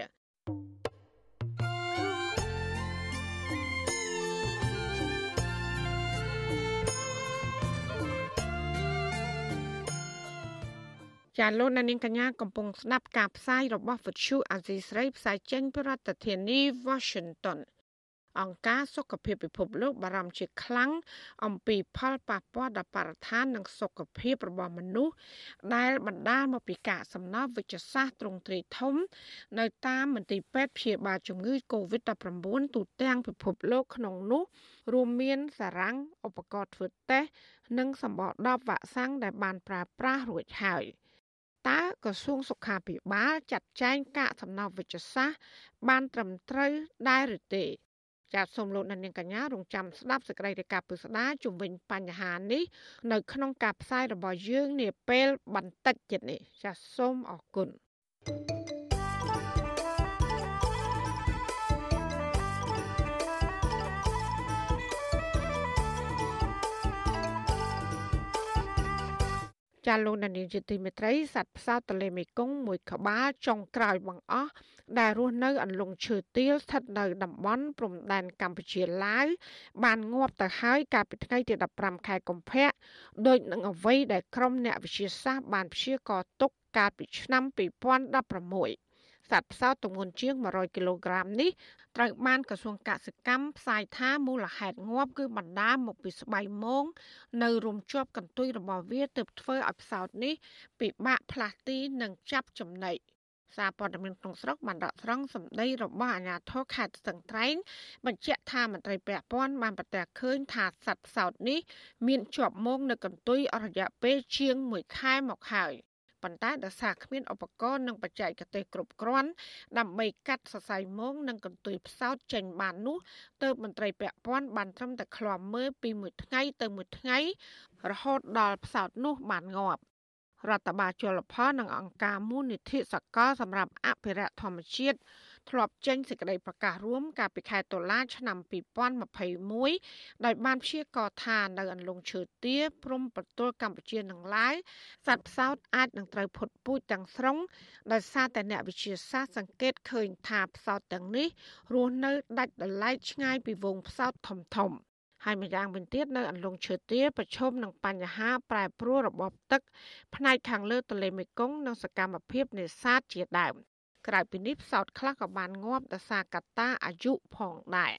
ចាលោកនាងកញ្ញាកំពុងស្ដាប់ការផ្សាយរបស់វិទ្យុអាស៊ីស្រីផ្សាយចេញពីរដ្ឋធានី Washington អង្គការសុខភាពពិភពលោកបារម្ភជាខ្លាំងអំពីផលប៉ះពាល់ដល់បរិស្ថាននិងសុខភាពរបស់មនុស្សដែលបណ្ដាលមកពីការសំណល់វិជ្ជសាស្ត្រទ្រង់ទ្រាយធំ នៅតាមមន្ទីរពេទ្យព្យាបាលជំងឺ Covid-19 ទូទាំងពិភពលោកក្នុងនោះ រួមមានសារ៉ាំងឧបករណ៍ធ្វើតេស្តនិងសម្បកដបវ៉ាក់សាំងដែលបានប្រើប្រាស់រួចហើយ តើក្រសួងសុខាភិបាលចាត់ចែងកាកសំណល់វិជ្ជសាស្ត្របានត្រឹមត្រូវដែរឬទេចាសសូមលោកអ្នកនាងកញ្ញារងចាំស្ដាប់សេចក្តីរាយការណ៍ពិស្ដារជំវិញបញ្ហានេះនៅក្នុងការផ្សាយរបស់យើងនាពេលបន្តិចទៀតនេះចាសសូមអរគុណ thank you ចាលោកដានីលជាទីមេត្រីសត្វផ្សោតទន្លេមេគង្គមួយក្បាលចុងក្រោយបង្អស់ដែលរស់នៅអន្លង់ឈើទាលស្ថិតនៅតំបន់ព្រំដែនកម្ពុជាឡាវបានងាប់ទៅហើយកាលពីថ្ងៃទី15ខែកុម្ភៈដោយនឹងអ្វីដែលក្រុមអ្នកវិទ្យាសាស្ត្របានព្យាករទុកកាលពីឆ្នាំ2016 សត្វផ្សោតទម្ងន់ជាង100គីឡូក្រាមនេះត្រូវបានក្រសួងកសិកម្មផ្សាយថាមូលហេតុងាប់គឺបណ្ដាលមកពីស្បៃមងនៅរំជាប់កន្ទុយរបស់វាទើបធ្វើឲ្យផ្សោតនេះពិបាកផ្លាស់ទីនិងចាប់ចំណីសារព័ត៌មានក្នុងស្រុកបានដកស្រង់សម្ដីរបស់អាជ្ញាធរខេត្តស្ទឹងត្រែងបញ្ជាក់ថាមន្ត្រីពាក់ព័ន្ធបានប្រទះឃើញថាសត្វផ្សោតនេះមានជាប់មងនៅកន្ទុយអស់រយៈពេលជាង1ខែមកហើយ ប៉ុន្តែដោយសារគ្មានឧបករណ៍និងបច្ចេកទេសគ្រប់គ្រាន់ដើម្បីកាត់សរសៃមងនិងកន្ទុយផ្សោតចេញបាននោះទើបមន្ត្រីពាក់ព័ន្ធបានត្រឹមតែឃ្លាំមើលពីមួយថ្ងៃទៅមួយថ្ងៃរហូតដល់ផ្សោតនោះបានងាប់រដ្ឋបាលជលផលនិងអង្គការមូលនិធិសកលសម្រាប់អភិរក្សធម្មជាតិ ធ្លាប់ចេញសេចក្តីប្រកាសរួមកាលពីខែតុលាឆ្នាំ2021ដោយបានព្យាករថានៅអន្លង់ឈើទាព្រំប្រទល់កម្ពុជានិងឡាវសត្វផ្សោតអាចនឹងត្រូវផុតពូជទាំងស្រុងដោយសារតែអ្នកវិទ្យាសាស្ត្រសង្កេតឃើញថាផ្សោតទាំងនេះរស់នៅដាច់ដោយឡែកឆ្ងាយពីវងផ្សោតធំធំហើយម្យ៉ាងវិញទៀតនៅអន្លង់ឈើទាប្រឈមនឹងបញ្ហាប្រែប្រួលរបបទឹកផ្នែកខាងលើទន្លេមេគង្គនិងសកម្មភាពនេសាទជាដើម ក្រៅពីនេះផ្សោតខ្លះក៏បានងាប់ដោយសារកត្តាអាយុផងដែរ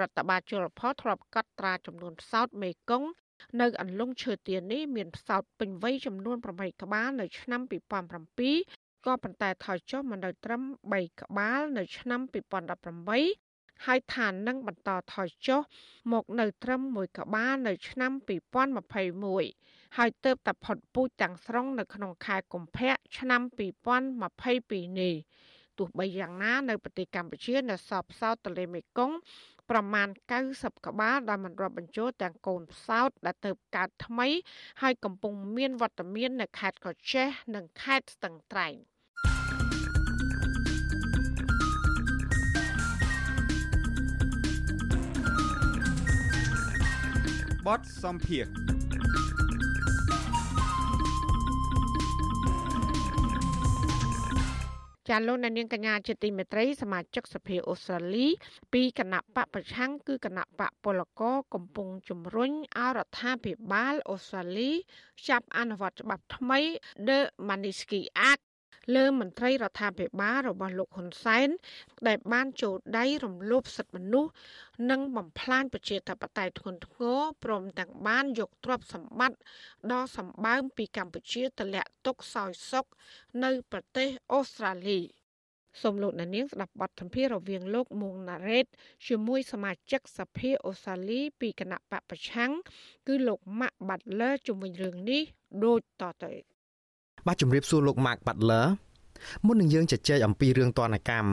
រដ្ឋបាលជលផលធ្លាប់កត់ត្រាចំនួនផ្សោតមេគង្គនៅអន្លង់ឈើទាននេះមានផ្សោតពេញវ័យចំនួន8ក្បាលនៅឆ្នាំ2007ក៏ប៉ុន្តែថយចុះមកនៅត្រឹម3ក្បាលនៅឆ្នាំ2018ហើយឋាននឹងបន្តថយចុះមកនៅត្រឹម1ក្បាលនៅឆ្នាំ2021 ហើយទៅតែផុតពូជទាំងស្រុងនៅក្នុងខែកុម្ភៈឆ្នាំ2022នេះទោះបីយ៉ាងណានៅប្រទេសកម្ពុជានៅសពផ្សោតទន្លេមេគង្គប្រមាណ90ក្បាលដែលមិនរាប់បញ្ចូលទាំងកូនផ្សោតដែលទៅកើតថ្មី ហើយកំពុងមានវត្តមាននៅខេត្តកោះចេះនិងខេត្តស្ទឹងត្រែងបតសំភារ ចាលោកនាងកញ្ញាជាទីមេត្រីសមាជិកសភាអូស្ត្រាលី ពីគណៈបកប្រឆាំងគឺគណៈបកពលករកំពុងជំរុញឲ្យរដ្ឋាភិបាលអូស្ត្រាលីចាប់អនុវត្តច្បាប់ថ្មី The Magnitsky Act លើមន្ត្រីរដ្ឋាភិបាលរបស់លោកហ៊ុនសែនដែលបានចូលដៃរំលោភសិទ្ធិមនុស្សនិងបំផ្លាញប្រជាធិបតេយ្យធ្ងន់ធ្ងរព្រមទាំងបានយកទ្រព្យសម្បត្តិដ៏សម្បើមពីកម្ពុជាទម្លាក់ទុកសោយសុខនៅប្រទេសអូស្ត្រាលីសូមលោកអ្នកនាងស្ដាប់បទសម្ភាសន៍រវាងលោកមុងណារ៉េតជាមួយសមាជិកសភាអូស្ត្រាលីពីគណៈបកប្រឆាំងគឺលោកម៉ាក់បាត់លើជំវិញរឿងនេះដូចតទៅ បាទជំរាបសួរលោក Mark Butler មុននឹងយើងជជែកអំពីរឿងទណ្ឌកម្ម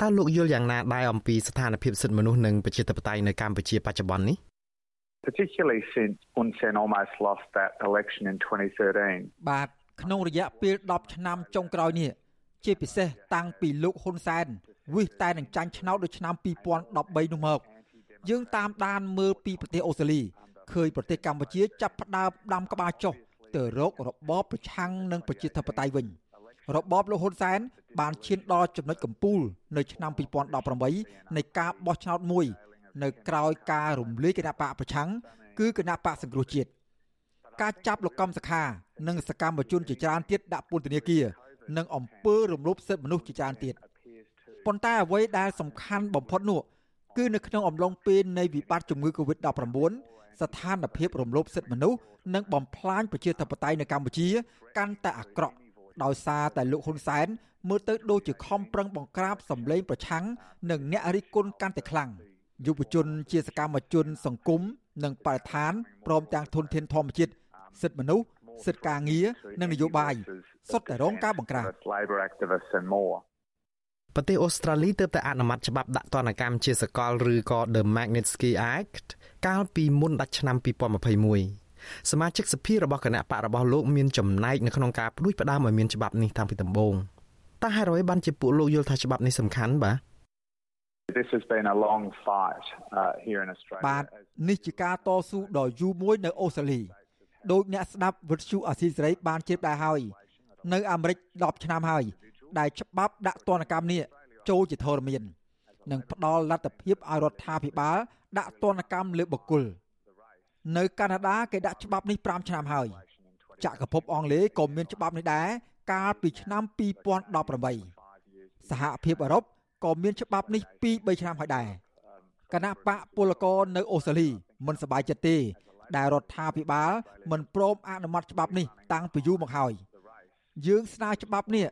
តើលោកយល់យ៉ាងណាដែរអំពីស្ថានភាពសិទ្ធិមនុស្សនិងប្រជាធិបតេយ្យនៅកម្ពុជាបច្ចុប្បន្ននេះ particularly since Hun Sen almost lost that election in 2013បាទក្នុងរយៈពេល10ឆ្នាំចុងក្រោយនេះជាពិសេសតាំងពីលោកហ៊ុនសែនវិសតែនឹងចាញ់ឆ្នោតនៅឆ្នាំ2013នោះមកយើងតាមដានមើលពីប្រទេសអូស្ត្រាលីឃើញប្រទេសកម្ពុជាចាប់ផ្ដើមដាំក្បាលចុះ ទៅរករបបប្រឆាំងនឹងប្រជាធិបតេយ្យវិញរបបលោកហ៊ុនសែនបានឈានដល់ចំណុចកំពូលនៅឆ្នាំ2018នៃការបោះឆ្នោតមួយ នៅក្រោយការរំលាយគណៈបកប្រឆាំងគឺគណៈបកសង្គ្រោះជាតិការចាប់លោកកំសខានិងសកម្មជនជាច្រើនទៀតដាក់ពន្ធនាគារនិងអំពើរំលោភសិទ្ធិមនុស្សជាច្រើនទៀតប៉ុន្តែអ្វីដែលសំខាន់បំផុតនោះគឺនៅក្នុងអំឡុងពេលនៃវិបត្តិជំងឺ Covid-19 ស្ថានភាពរំលោភសិទ្ធិមនុស្សនិងបំផ្លាញប្រជាធិបតេយ្យនៅកម្ពុជា កាន់តែអាក្រក់ដោយសារតែលោកហ៊ុនសែនមើលទៅដូចជាខំប្រឹងបង្ក្រាបសម្លេងប្រឆាំងនិងអ្នករិះគន់កាន់តែខ្លាំងយុវជនជាសកម្មជន សង្គមនិងបរិស្ថានព្រមទាំងធនធានធម្មជាតិសិទ្ធិមនុស្សសិទ្ធិការងារនិងនយោបាយសុទ្ធតែរងការបង្ក្រាប ប្រទេសអូស្ត្រាលីទើបតែអនុម័តច្បាប់ដាក់ទណ្ឌកម្មជាសកលឬក៏ The Magnitsky Act កាលពីមុនដាច់ឆ្នាំ2021សមាជិកសភារបស់គណៈបករបស់លោកមានចំណែកនៅក្នុងការផ្ដួចផ្ដើមឲ្យមានច្បាប់នេះតាំងពីដំបូងតើហេតុអ្វីបានជាពួកលោកយល់ថាច្បាប់នេះសំខាន់បាទ This has been a long fight uh, here in Australia បាទនេះជាការតស៊ូដ៏យូរមួយនៅអូស្ត្រាលីដោយអ្នកស្ដាប់វិទ្យុអាស៊ីសេរីបានជេបដែរហើយនៅអាមេរិក10ឆ្នាំហើយ ដែលច្បាប់ដាក់ទណ្ឌកម្មនេះចូលជាធរមាននិងផ្ដល់លទ្ធភាពឲ្យរដ្ឋាភិបាលដាក់ទណ្ឌកម្មលើបុគ្គលនៅកាណាដាគេដាក់ច្បាប់នេះ5ឆ្នាំហើយចក្រភពអង់គ្លេសក៏មានច្បាប់នេះដែរកាលពីឆ្នាំ2018សហភាពអឺរ៉ុបក៏មានច្បាប់នេះ2 3ឆ្នាំហើយដែរគណៈបកពលករនៅអូស្ត្រាលីមិនសប្បាយចិត្តទេដែលរដ្ឋាភិបាលមិនព្រមអនុម័តច្បាប់នេះតាំងពីយូរមកហើយយើងស្នើច្បាប់នេះ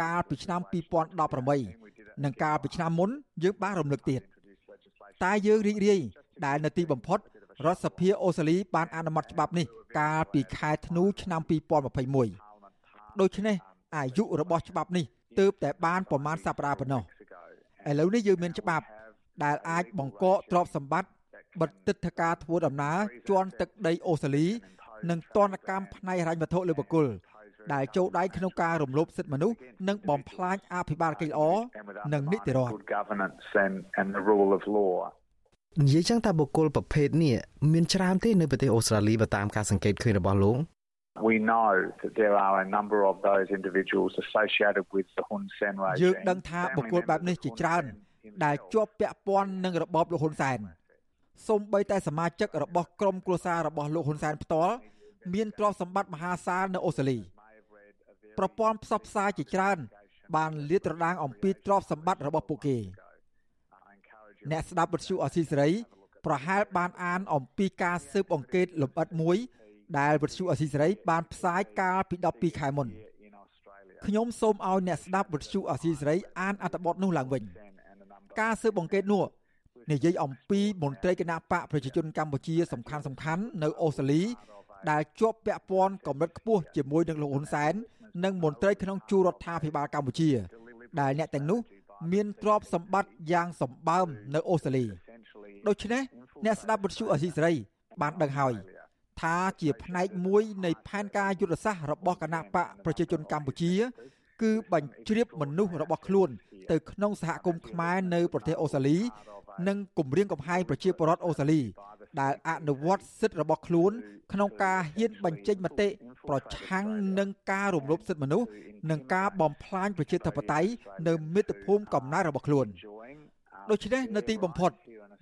កាលពីឆ្នាំ2018និងកាលពីឆ្នាំមុនយើងបានរំលឹកទៀតតែយើងរីករាយដែលនៅទីបំផុតរដ្ឋសភាអូស្ត្រាលីបានអនុម័តច្បាប់នេះកាលពីខែធ្នូឆ្នាំ2021ដូច្នេះអាយុរបស់ច្បាប់នេះទើបតែបានប្រមាណសប្តាហ៍ប៉ុណ្ណោះឥឡូវនេះយើងមានច្បាប់ ដែលអាចបង្កកទ្រព្យសម្បត្តិបិទទឹកធការធ្វើដំណើរជន់ទឹកដីអូស្ត្រាលី និងទណ្ឌកម្មផ្នែកហិរញ្ញវត្ថុលើបុគ្គល ដែលចូលដៃក្នុងការរំលោភសិទ្ធិមនុស្សនិងបំផ្លាញអភិបាលកិច្ចល្អនិងនីតិរដ្ឋនិយាយចឹងតើបុគ្គលប្រភេទនេះមានច្រើនទេនៅប្រទេសអូស្ត្រាលីបើតាមការសង្កេតឃើញរបស់លោក We know that there are a number of those individuals associated with the Hun Sen regime យើងដឹងថាបុគ្គលបែបនេះជាច្រើន ដែលជាប់ពាក់ព័ន្ធនឹងរបបលោកហ៊ុនសែនសូម្បីតែសមាជិករបស់ក្រុមគ្រួសាររបស់លោកហ៊ុនសែនផ្ទាល់មានទ្រព្យសម្បត្តិមហាសាលនៅអូស្ត្រាលី ប្រព័ន្ធផ្សព្វផ្សាយជាច្រើន បានលាតត្រដាងអំពីទ្រព្យសម្បត្តិរបស់ពួកគេអ្នកស្ដាប់វិទ្យុអស៊ីសេរីប្រហែលបានអានអំពីការស៊ើបអង្កេតលម្អិតមួយ ដែលវិទ្យុអស៊ីសេរីបានផ្សាយកាលពី12ខែមុនខ្ញុំសូមឲ្យអ្នកស្ដាប់វិទ្យុអស៊ីសេរីអានអត្ថបទនោះឡើងវិញការស៊ើបអង្កេតនោះនិយាយអំពីមន្ត្រីគណៈបកប្រជាជនកម្ពុជាសំខាន់សំខាន់នៅអូស្ត្រាលីដែលជាប់ពាក់ព័ន្ធកម្រិតខ្ពស់ជាមួយនឹងលោកហ៊ុនសែន និងមន្ត្រីក្នុងជួររដ្ឋាភិបាលកម្ពុជា ដែលអ្នកទាំងនោះមានទ្រព្យសម្បត្តិយ៉ាងសម្បើមនៅអូស្ត្រាលីដូច្នេះអ្នកស្ដាប់វិទ្យុអសីសេរី បានដឹងហើយថាជាផ្នែកមួយនៃផែនការយុទ្ធសាស្ត្ររបស់គណៈបកប្រជាជនកម្ពុជា គឺបញ្ជ្រាបមនុស្សរបស់ខ្លួន ទៅក្នុងសហគមន៍ខ្មែរនៅប្រទេសអូស្ត្រាលី និងគម្រាមកំហែងប្រជាពលរដ្ឋអូស្ត្រាលី ដែលអនុវត្តសិទ្ធិរបស់ខ្លួន ក្នុងការហ៊ានបញ្ចេញមតិ ប្រឆាំងនឹងការរំលោភសិទ្ធិមនុស្សនិងការបំផ្លាញប្រជាធិបតេយ្យនៅមាតុភូមិកំណើតរបស់ខ្លួនដូច្នេះនៅទីបំផុត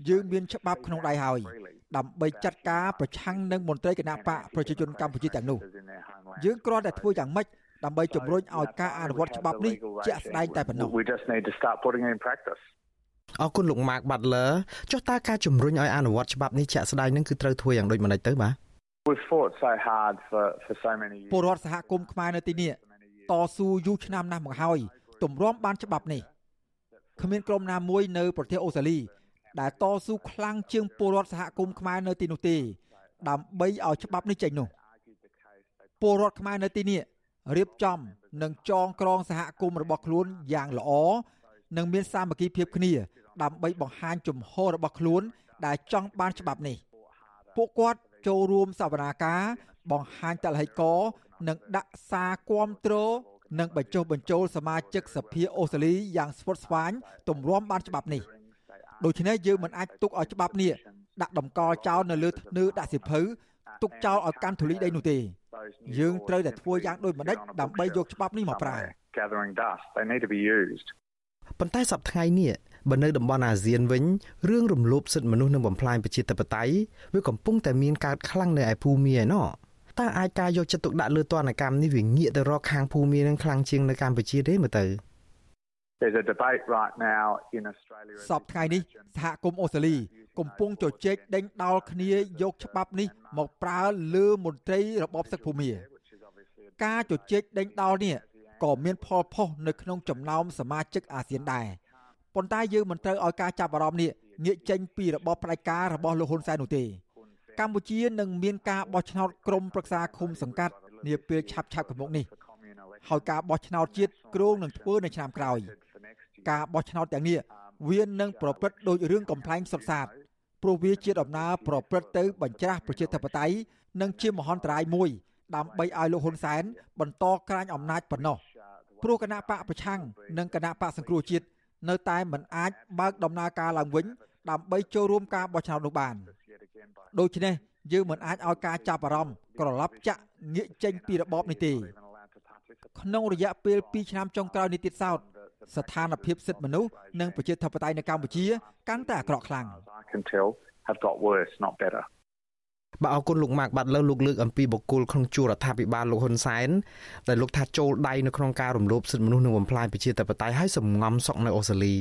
យើងមានច្បាប់ក្នុងដៃហើយដើម្បីចាត់ការប្រឆាំងនឹងមន្ត្រីគណៈបកប្រជាជនកម្ពុជាទាំងនោះយើងគ្រាន់តែធ្វើយ៉ាងម៉េចដើម្បីជំរុញឲ្យការអនុវត្តច្បាប់នេះជាក់ស្ដែងតែប៉ុណ្ណោះ We just need to start putting it in practice. អរគុណលោក Mark Butler ចុះតើការជំរុញឲ្យអនុវត្តច្បាប់នេះជាក់ស្ដែងនឹងគឺត្រូវធ្វើយ៉ាងដូចម្តេចទៅបាទ We've fought so hard for for so many years. ពលរដ្ឋសហគមន៍ខ្មែរនៅទីនេះតស៊ូយូរឆ្នាំណាស់មកហើយទម្រាំបានច្បាប់នេះគ្មានក្រុមណាមួយនៅប្រទេសអូស្ត្រាលី ដែលតស៊ូខ្លាំងជាងពលរដ្ឋសហគមន៍ខ្មែរនៅទីនោះទេ ដើម្បីឲ្យច្បាប់នេះចេញនោះពលរដ្ឋខ្មែរនៅទីនេះរៀបចំនិងចងក្រងសហគមន៍របស់ខ្លួនយ៉ាងល្អនិងមានសាមគ្គីភាពគ្នា ដើម្បីបង្ហាញជំហររបស់ខ្លួន ដែលចង់បានច្បាប់នេះ ពួកគាត់ ចូលរួមសវនាការបង្ហាញតលហិកនិងដាក់សារគាំទ្រនិងបញ្ចុះបញ្ចូលសមាជិកសភាអូស្ត្រាលីយ៉ាងស្វិតស្វាញទម្រាំបានច្បាប់នេះដូច្នេះយើងមិនអាចទុកឲ្យច្បាប់នេះដាក់តម្កល់ចោលនៅលើធ្នើដាក់សិភៅទុកចោលឲ្យកាន់ធូលីដីនោះទេយើងត្រូវតែធ្វើយ៉ាងដូចម្តេចដើម្បីយកច្បាប់នេះមកប្រើ gathering dust. They need to be used. ប៉ុន្តែសប្តាហ៍នេះ បើនៅតំបន់អាស៊ានវិញរឿងរំលោភសិទ្ធិមនុស្សនិងបំផ្លាញប្រជាធិបតេយ្យវាកំពុងតែមានកើតខ្លាំងនៅឯភូមាឯណោះតើអាចការយកចិត្តទុកដាក់លើទណ្ឌកម្មនេះវាងាកទៅរកខាងភូមានឹងខ្លាំងជាងនៅកម្ពុជាទេមើលទៅ There's a debate right now in Australia. សពថ្ងៃនេះសហគមន៍អូស្ត្រាលីកំពុងជជែកដេញដោលគ្នាយកច្បាប់នេះមកប្រើលើមន្ត្រីរបបសឹកភូមា ការជជែកដេញដោលនេះក៏មានផលផុសនៅក្នុងចំណោមសមាជិកអាស៊ានដែរ ប៉ុន្តែយើងមិនត្រូវឲ្យការចាប់អារម្មណ៍នេះងាកចេញពីរបបផ្ដាច់ការរបស់លោកហ៊ុនសែននោះទេកម្ពុជានឹងមានការបោះឆ្នោតក្រុមប្រឹក្សាឃុំសង្កាត់នាពេលឆាប់ឆាប់ខាងមុខនេះហើយការបោះឆ្នោតជាតិគ្រោងនឹងធ្វើនៅឆ្នាំក្រោយការបោះឆ្នោតទាំងនេះវានឹងប្រព្រឹត្តដោយរឿងកំ pl ែងសុទ្ធសាធព្រោះវាជាដំណើរប្រព្រឹត្តទៅបញ្ច្រាស់ប្រជាធិបតេយ្យនិងជាមហន្តរាយមួយ ដើម្បីឲ្យលោកហ៊ុនសែនបន្តក្រាញអំណាចប៉ុណ្ណោះព្រោះគណៈបកប្រឆាំងនិងគណៈបកសង្គ្រោះជាតិ នៅតែមិនអាចបើកដំណើរការឡើងវិញដើម្បីចូលរួមការបោះឆ្នោតនោះបានដូច្នេះយើងមិនអាចឲ្យការចាប់អារម្មណ៍ក្រឡប់ចាក់ងាកចេញពីរបបនេះទេក្នុងរយៈពេល2ឆ្នាំចុងក្រោយនេះទៀតសោតស្ថានភាពសិទ្ធិមនុស្សនិងប្រជាធិបតេយ្យនៅកម្ពុជា កាន់តែអាក្រក់ខ្លាំង I can tell have got worse not better. បាទអរគុណលោកម៉ាក់បាត់លើលោកលើកអំពីបុគ្គលក្នុងជួររដ្ឋាភិបាលលោកហ៊ុនសែនដែលលោកថាចូលដៃនៅក្នុងការរំលោភសិទ្ធិមនុស្សនិងបំផ្លាញប្រជាធិបតេយ្យឲ្យសំងំសក់នៅអូស្ត្រាលី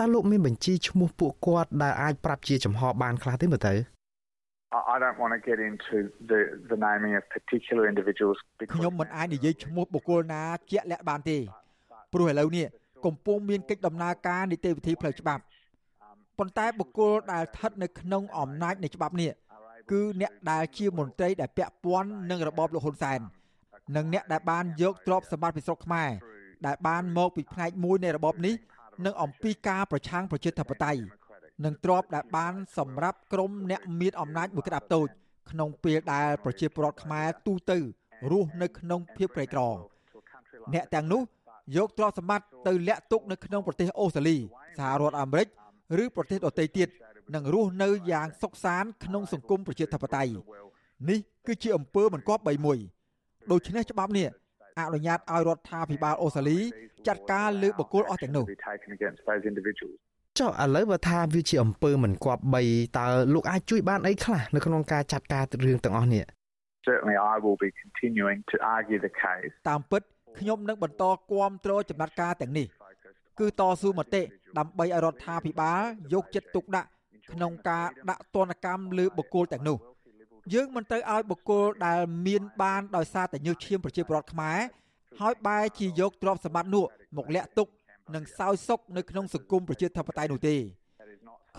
តើលោកមានបញ្ជីឈ្មោះពួកគាត់ដែលអាចប្រាប់ជាចំហបានខ្លះទេមើលទៅ I I don't want to get into the the naming of particular individuals ខ្ញុំមិនអាចនិយាយឈ្មោះបុគ្គលណាជាក់លាក់បានទេព្រោះឥឡូវនេះកំពុងមានកិច្ចដំណើរការនីតិវិធីផ្លូវច្បាប់ប៉ុន្តែបុគ្គលដែលស្ថិតនៅក្នុងអំណាចនៃច្បាប់នេះ គឺអ្នកដែលជាមន្ត្រីដែលពាក់ព័ន្ធនឹងរបបលោកហ៊ុនសែននិងអ្នកដែលបានយកទ្រព្យសម្បត្តិពីស្រុកខ្មែរដែលបានមកពីផ្នែកមួយនៃរបបនេះនិងអំពីការប្រឆាំងប្រជាធិបតេយ្យនិងទ្រព្យដែលបានសម្រាប់ក្រុមអ្នកមានអំណាចមួយក្តាប់តូចក្នុងពេលដែលប្រជាពលរដ្ឋខ្មែរទូទៅរស់នៅក្នុងភាពក្រីក្រអ្នកទាំងនោះយកទ្រព្យសម្បត្តិទៅលាក់ទុកនៅក្នុងប្រទេសអូស្ត្រាលីសហរដ្ឋអាមេរិកឬប្រទេសដទៃទៀត និងរស់នៅយ៉ាងសុខសាន្តក្នុងសង្គមប្រជាធិបតេយ្យនេះគឺជាអំពើមិនគប្បីមួយដូច្នេះច្បាប់នេះអនុញ្ញាតឲ្យរដ្ឋាភិបាលអូស្ត្រាលីចាត់ការលើបុគ្គលអស់ទាំងនោះ be taken against those individuals. ចុះឥឡូវបើថាវាជាអំពើមិនគប្បីតើលោកអាចជួយបានអីខ្លះនៅក្នុងការចាត់ការរឿងទាំងអស់នេះ Certainly I will be continuing to argue the case. តាមពិតខ្ញុំនឹងបន្តគាំទ្រចំណាត់ការទាំងនេះគឺតស៊ូមតិដើម្បីឲ្យរដ្ឋាភិបាលយកចិត្តទុកដាក់ ក្នុងការដាក់ទណ្ឌកម្មលើបុគ្គលទាំងនោះយើងមិនទៅឲ្យបុគ្គលដែលមានបានដោយសារតែញើសឈាមប្រជាពលរដ្ឋខ្មែរហើយបែរជាយកទ្រព្យសម្បត្តិនោះមកលាក់ទុកនិងសោយសុខនៅក្នុងសង្គមប្រជាធិបតេយ្យនោះទេ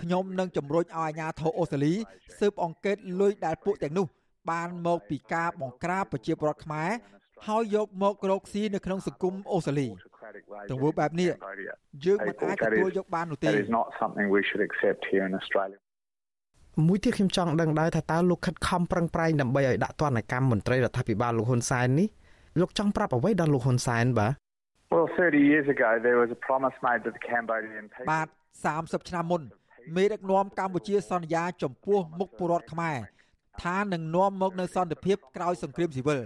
ខ្ញុំនឹងជំរុញឲ្យអាជ្ញាធរអូស្ត្រាលីស៊ើបអង្កេតលុយដែលពួកទាំងនោះបានមកពីការបង្ក្រាបប្រជាពលរដ្ឋខ្មែរហើយយកមករកស៊ីនៅក្នុងសង្គមអូស្ត្រាលី ទង្វើបែបនេះយើងមិនអាចទទួលយកបាននោះទេ That is not something we should accept here in Australia. មួយទៀតខ្ញុំចង់ដឹងដែរថាតើលោកខិតខំប្រឹងប្រែងដើម្បីឲ្យដាក់ទណ្ឌកម្មមន្ត្រីរដ្ឋាភិបាលលោកហ៊ុនសែននេះលោកចង់ប្រាប់អ្វីដល់លោកហ៊ុនសែនបាទ Well 30 years ago there was a promise made to the Cambodian people. បាទ30ឆ្នាំមុនមេដឹកនាំកម្ពុជាសន្យាចំពោះមុខពលរដ្ឋខ្មែរថានឹងនាំមកនៅសន្តិភាពក្រោយសង្គ្រាមស៊ីវិល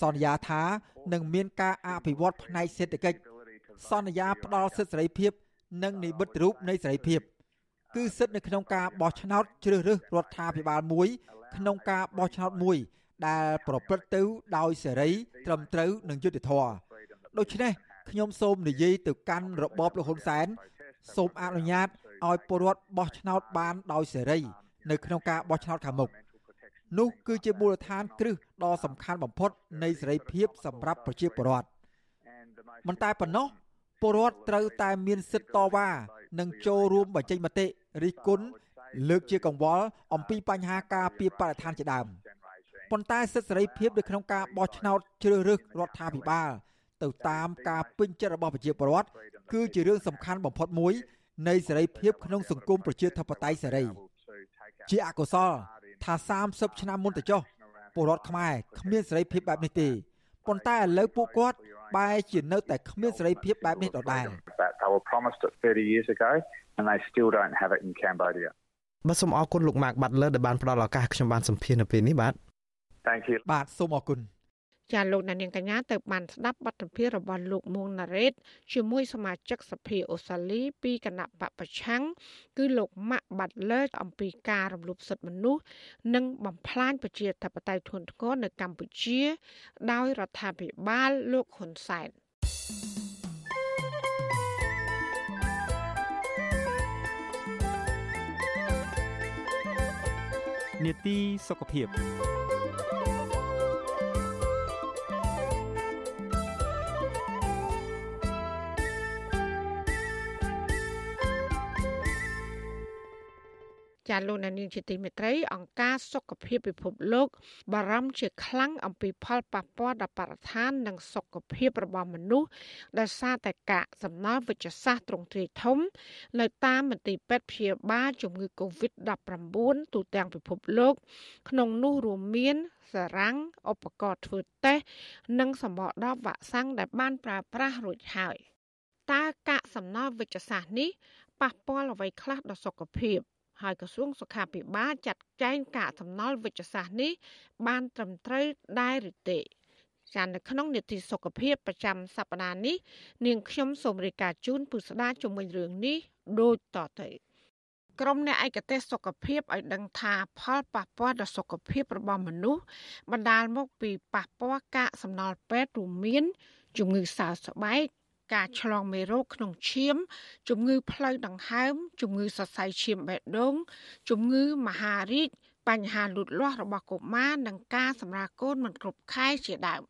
សន្យាថានឹងមានការអភិវឌ្ឍផ្នែកសេដ្ឋកិច្ចសន្យាផ្ដល់សិទ្ធិសេរីភាព និងនិមិត្តរូបនៃសេរីភាព គឺសិទ្ធិនៅក្នុងការបោះឆ្នោតជ្រើសរើសរដ្ឋាភិបាលមួយ ក្នុងការបោះឆ្នោតមួយ ដែលប្រព្រឹត្តទៅដោយសេរី ត្រឹមត្រូវនិងយុត្តិធម៌ដូច្នេះខ្ញុំសូមនិយាយទៅកាន់របបលោកហ៊ុនសែនសូមអនុញ្ញាតឲ្យពលរដ្ឋបោះឆ្នោតបានដោយសេរី នៅក្នុងការបោះឆ្នោតខាងមុខ នោះគឺជាមូលដ្ឋានគ្រឹះដ៏សំខាន់បំផុតនៃសេរីភាពសម្រាប់ប្រជាពលរដ្ឋមិនតែប៉ុណ្ណោះពលរដ្ឋត្រូវតែមានសិទ្ធិតវ៉ានិងចូលរួមបញ្ចេញមតិរិះគន់លើកជាកង្វល់អំពីបញ្ហាការពីបរិស្ថានជាដើមប៉ុន្តែសិទ្ធិសេរីភាពនៅក្នុងការបោះឆ្នោតជ្រើសរើសរដ្ឋាភិបាលទៅតាមការពេញចិត្តរបស់ប្រជាពលរដ្ឋគឺជារឿងសំខាន់បំផុតមួយនៃសេរីភាពក្នុងសង្គមប្រជាធិបតេយ្យសេរីជាអកុសល ថា30ឆ្នាំមុនទៅចុះពលរដ្ឋខ្មែរគ្មានសេរីភាពបែបនេះទេប៉ុន្តែឥឡូវពួកគាត់បែរជានៅតែគ្មានសេរីភាពបែបនេះដដែល They were promised it 30 years ago and they still don't have it in Cambodia បាទសូមអរគុណលោកម៉ាក់បាត់លើដែលបានផ្ដល់ឱកាសខ្ញុំបានសម្ភាសន៍នៅពេលនេះបាទ Thank you បាទសូមអរគុណ ចាលោកនាងកញ្ញាទៅបានស្ដាប់បទសម្ភាសន៍របស់លោកមួងណារ៉េតជាមួយសមាជិកសភាអូស្ត្រាលីពីគណៈបពប្រឆាំងគឺលោកម៉ាក់បាត់លើអំពីការរំលោភសិទ្ធិមនុស្សនិងបំផ្លាញប្រជាធិបតេយ្យធ្ងន់ធ្ងរនៅកម្ពុជា ដោយរដ្ឋាភិបាលលោកហ៊ុនសែននេតិសុខភាព ចាលោកនានីជាទីមេត្រីអង្គការសុខភាពពិភពលោក បារម្ភជាខ្លាំងអំពីផលប៉ះពាល់ដល់បរិស្ថាននិងសុខភាពរបស់មនុស្សដែលសារតែកាកសំណល់វិជ្ជសាស្ត្រទ្រង់ទ្រាយធំ នៅតាមមន្ទីរពេទ្យព្យាបាលជំងឺ Covid-19 ទូទាំងពិភពលោក ក្នុងនោះរួមមានសារ៉ាំងឧបករណ៍ធ្វើតេស្តនិងសម្បកដបវ៉ាក់សាំងដែលបានប្រើប្រាស់រួចហើយតើកាកសំណល់វិជ្ជសាស្ត្រនេះប៉ះពាល់អ្វីខ្លះដល់សុខភាព ហើយក្រសួងសុខាភិបាលចាត់ចែងកាកសំណល់វិជ្ជសាស្ត្រនេះ បានត្រឹមត្រូវដែរឬទេចាននៅក្នុងនេតិសុខភាពប្រចាំសប្តាហ៍នេះនាងខ្ញុំសូមរាយការណ៍ជូនពុស្ដាជំនួយរឿងនេះដូចតទៅក្រុមអ្នកឯកទេសសុខភាពឲ្យដឹងថាផលប៉ះពាល់ដល់សុខភាពរបស់មនុស្សបណ្ដាលមកពីប៉ះពាល់កាកសំណល់ពេទ្យរួមមានជំងឺសើស្បែក ការឆ្លងមេរោគក្នុងឈាម ជំងឺផ្លូវដង្ហើម ជំងឺសរសៃឈាមបេះដូង ជំងឺមហារីកបញ្ហាលូតលាស់របស់កុមារនិងការសម្រាលកូនមិនគ្រប់ខែជាដើម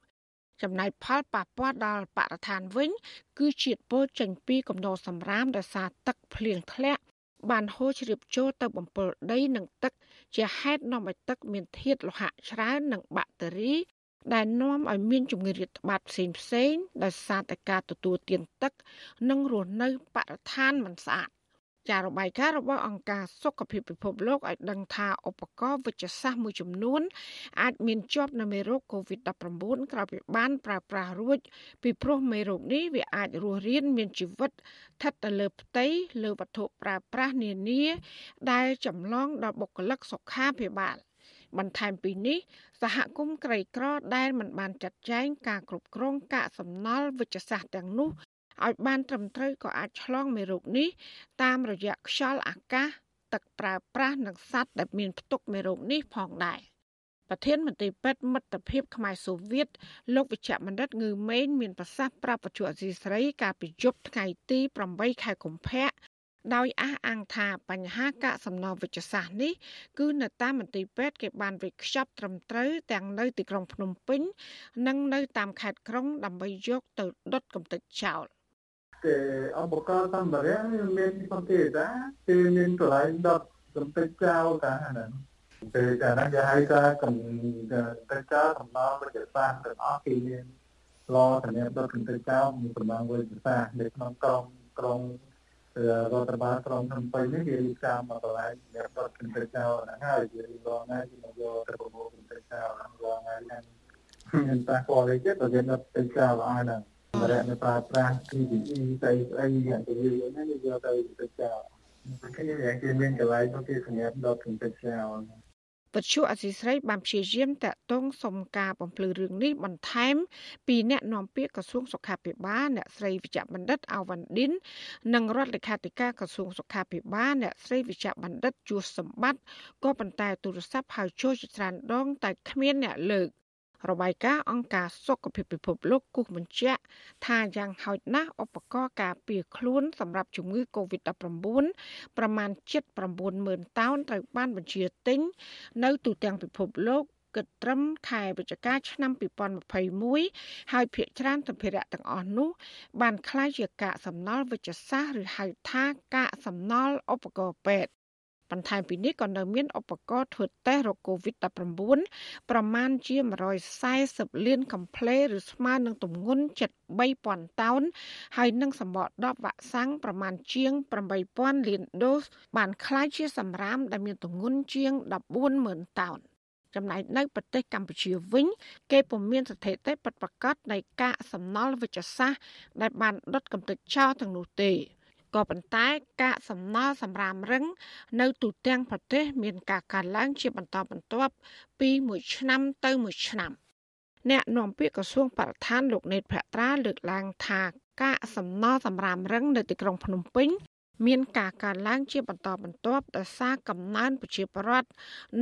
ចំណែកផលប៉ះពាល់ដល់បរិស្ថានវិញ គឺជាតិពុលចេញពីគំនរសម្រាមដោយសារទឹកភ្លៀងធ្លាក់បានហូរជ្រាបចូលទៅបំពុលដីនិងទឹក ជាហេតុនាំឲ្យទឹកមានធាតុលោហៈច្រើននិងបាក់តេរី ដែលនាំឲ្យមានជំងឺរាតត្បាតផ្សេងផ្សេងដោយសារតែការទទួលទានទឹក និងរស់នៅបរិស្ថានមិនស្អាតចារបាយការណ៍របស់អង្គការសុខភាពពិភពលោកឲ្យដឹងថាឧបករណ៍វិជ្ជសាស្ត្រមួយចំនួន អាចមានជាប់នៅមេរោគ COVID-19 ក្រោយពីបានប្រើប្រាស់រួច ពីព្រោះមេរោគនេះវាអាចរស់រានមានជីវិតស្ថិតទៅលើផ្ទៃលើវត្ថុប្រើប្រាស់នានាដែលចម្លងដល់បុគ្គលិកសុខាភិបាល។ បន្ថែមពីនេះសហគមន៍ក្រីក្រដែលមិនបានចាត់ចែងការគ្រប់គ្រងកាកសំណល់វិជ្ជសាស្ត្រទាំងនោះឲ្យបានត្រឹមត្រូវក៏អាចឆ្លងមេរោគនេះតាមរយៈខ្យល់អាកាសទឹកប្រើប្រាស់និងសត្វដែលមានផ្ទុកមេរោគនេះផងដែរប្រធានមន្ត្រីពេទ្យមិត្តភាពខ្មែរសូវៀតលោកវិជ្ជបណ្ឌិតងឺមេងមានប្រសាសន៍ប្រាប់បច្ចុប្បន្នអសីស្រីកាលពីយប់ថ្ងៃទី8ខែកុម្ភៈ ដោយអះអាងថាបញ្ហាកាកសំណល់វិជ្ជសាស្ត្រនេះគឺនៅតាមមន្ទីរពេទ្យគេបានវេចខ្ចប់ត្រឹមត្រូវទាំងនៅទីក្រុងភ្នំពេញ និងនៅតាមខេត្តក្រុងដើម្បីយកទៅដុតកំទេចចោលគេឧបករណ៍សម្ភារៈមានប៉ុន្តែតាគឺមានកន្លែងដុតកំទេចចោលតាហ្នឹងពេលកាលណាគេហៅថាកំទេចចោលសំណល់វិជ្ជសាស្ត្រទាំងអស់គេមានឡសម្រាប់ដុតកំទេចចោលមានសំណល់វិជ្ជសាស្ត្រនៅក្នុងក្រុងក្រុង រដ្ឋបាលក្រុងភ្នំពេញនេះគេរៀបចំមកកន្លែងអ្នកដុតកន្ទេលចោលហ្នឹងហើយគេរៀបរងហើយគេមកយកទៅប្រមូលកន្ទេលចោលហ្នឹងរងហើយហ្នឹងមានប៉ះពាល់អីទៀតបើគេដុតកន្ទេលចោលអស់ហ្នឹងសម្រាប់នៅប្រើប្រាស់ PPE ស្អីស្អីយ៉ាងទៅយល់ហ្នឹងគេយកទៅកន្ទេលចោលគេយ៉ាងគេមានកន្លែងមកគេសម្រាប់ដុតកន្ទេលចោល វិទ្យុអសីស្រីបានព្យាយាមតាក់ទងសុំការបំភ្លឺរឿងនេះបន្ថែម ពីអ្នកនាំពាក្យក្រសួងសុខាភិបាលអ្នកស្រីវិជ្ជបណ្ឌិតអាវ៉ាន់ឌិននិងរដ្ឋលេខាធិការក្រសួងសុខាភិបាលអ្នកស្រីវិជ្ជបណ្ឌិតជួសសម្បត្តិក៏ប៉ុន្តែទូរស័ព្ទហៅចូលជាច្រើនដងតែគ្មានអ្នកលើក របាយការណ៍អង្គការសុខភាពពិភពលោកគូសបញ្ជាក់ថាយ៉ាងហោចណាស់ឧបករណ៍ការពារខ្លួនសម្រាប់ជំងឺ Covid-19 ប្រមាណ790,000តោនត្រូវបានបញ្ជាទិញនៅទូទាំងពិភពលោកគិតត្រឹមខែវិច្ឆិកាឆ្នាំ2021ហើយភាគច្រើនសម្ភារៈទាំងអស់នោះ បានคล้ายជាកាកសំណល់វិជ្ជសាស្ត្រឬហៅថាកាកសំណល់ឧបករណ៍ពេទ្យ បន្ថែមពីនេះក៏នៅមានឧបករណ៍ធ្វើតេស្តរោគ COVID-19 ប្រមាណជា140លានកំ pl ឬស្មើនឹងទម្ងន់73,000តោនហើយនឹងសម្បកដបវ៉ាក់សាំងប្រមាណជាង8,000លានដូសបានคล้ายជាសម្រាមដែលមានទម្ងន់ជាង14,000តោនចំណែកនៅប្រទេសកម្ពុជាវិញ គេពុំមានស្ថិតិពិតប្រាកដនៃកាកសំណល់វិជ្ជសាស្ត្រដែលបានដុតកំទេចចោលទាំងនោះទេ ក៏ប៉ុន្តែកាកសំណល់សម្រាមរឹង នៅទូទាំងប្រទេស មានការកើនឡើងជាបន្តបន្ទាប់ពីមួយឆ្នាំទៅមួយឆ្នាំអ្នកនាំពាក្យក្រសួងបរិស្ថានលោកណេតភក្ត្រាលើកឡើងថាកាកសំណល់សម្រាមរឹងនៅទីក្រុងភ្នំពេញមានការកើនឡើងជាបន្តបន្ទាប់ដោយសារកំណើនប្រជាពលរដ្ឋ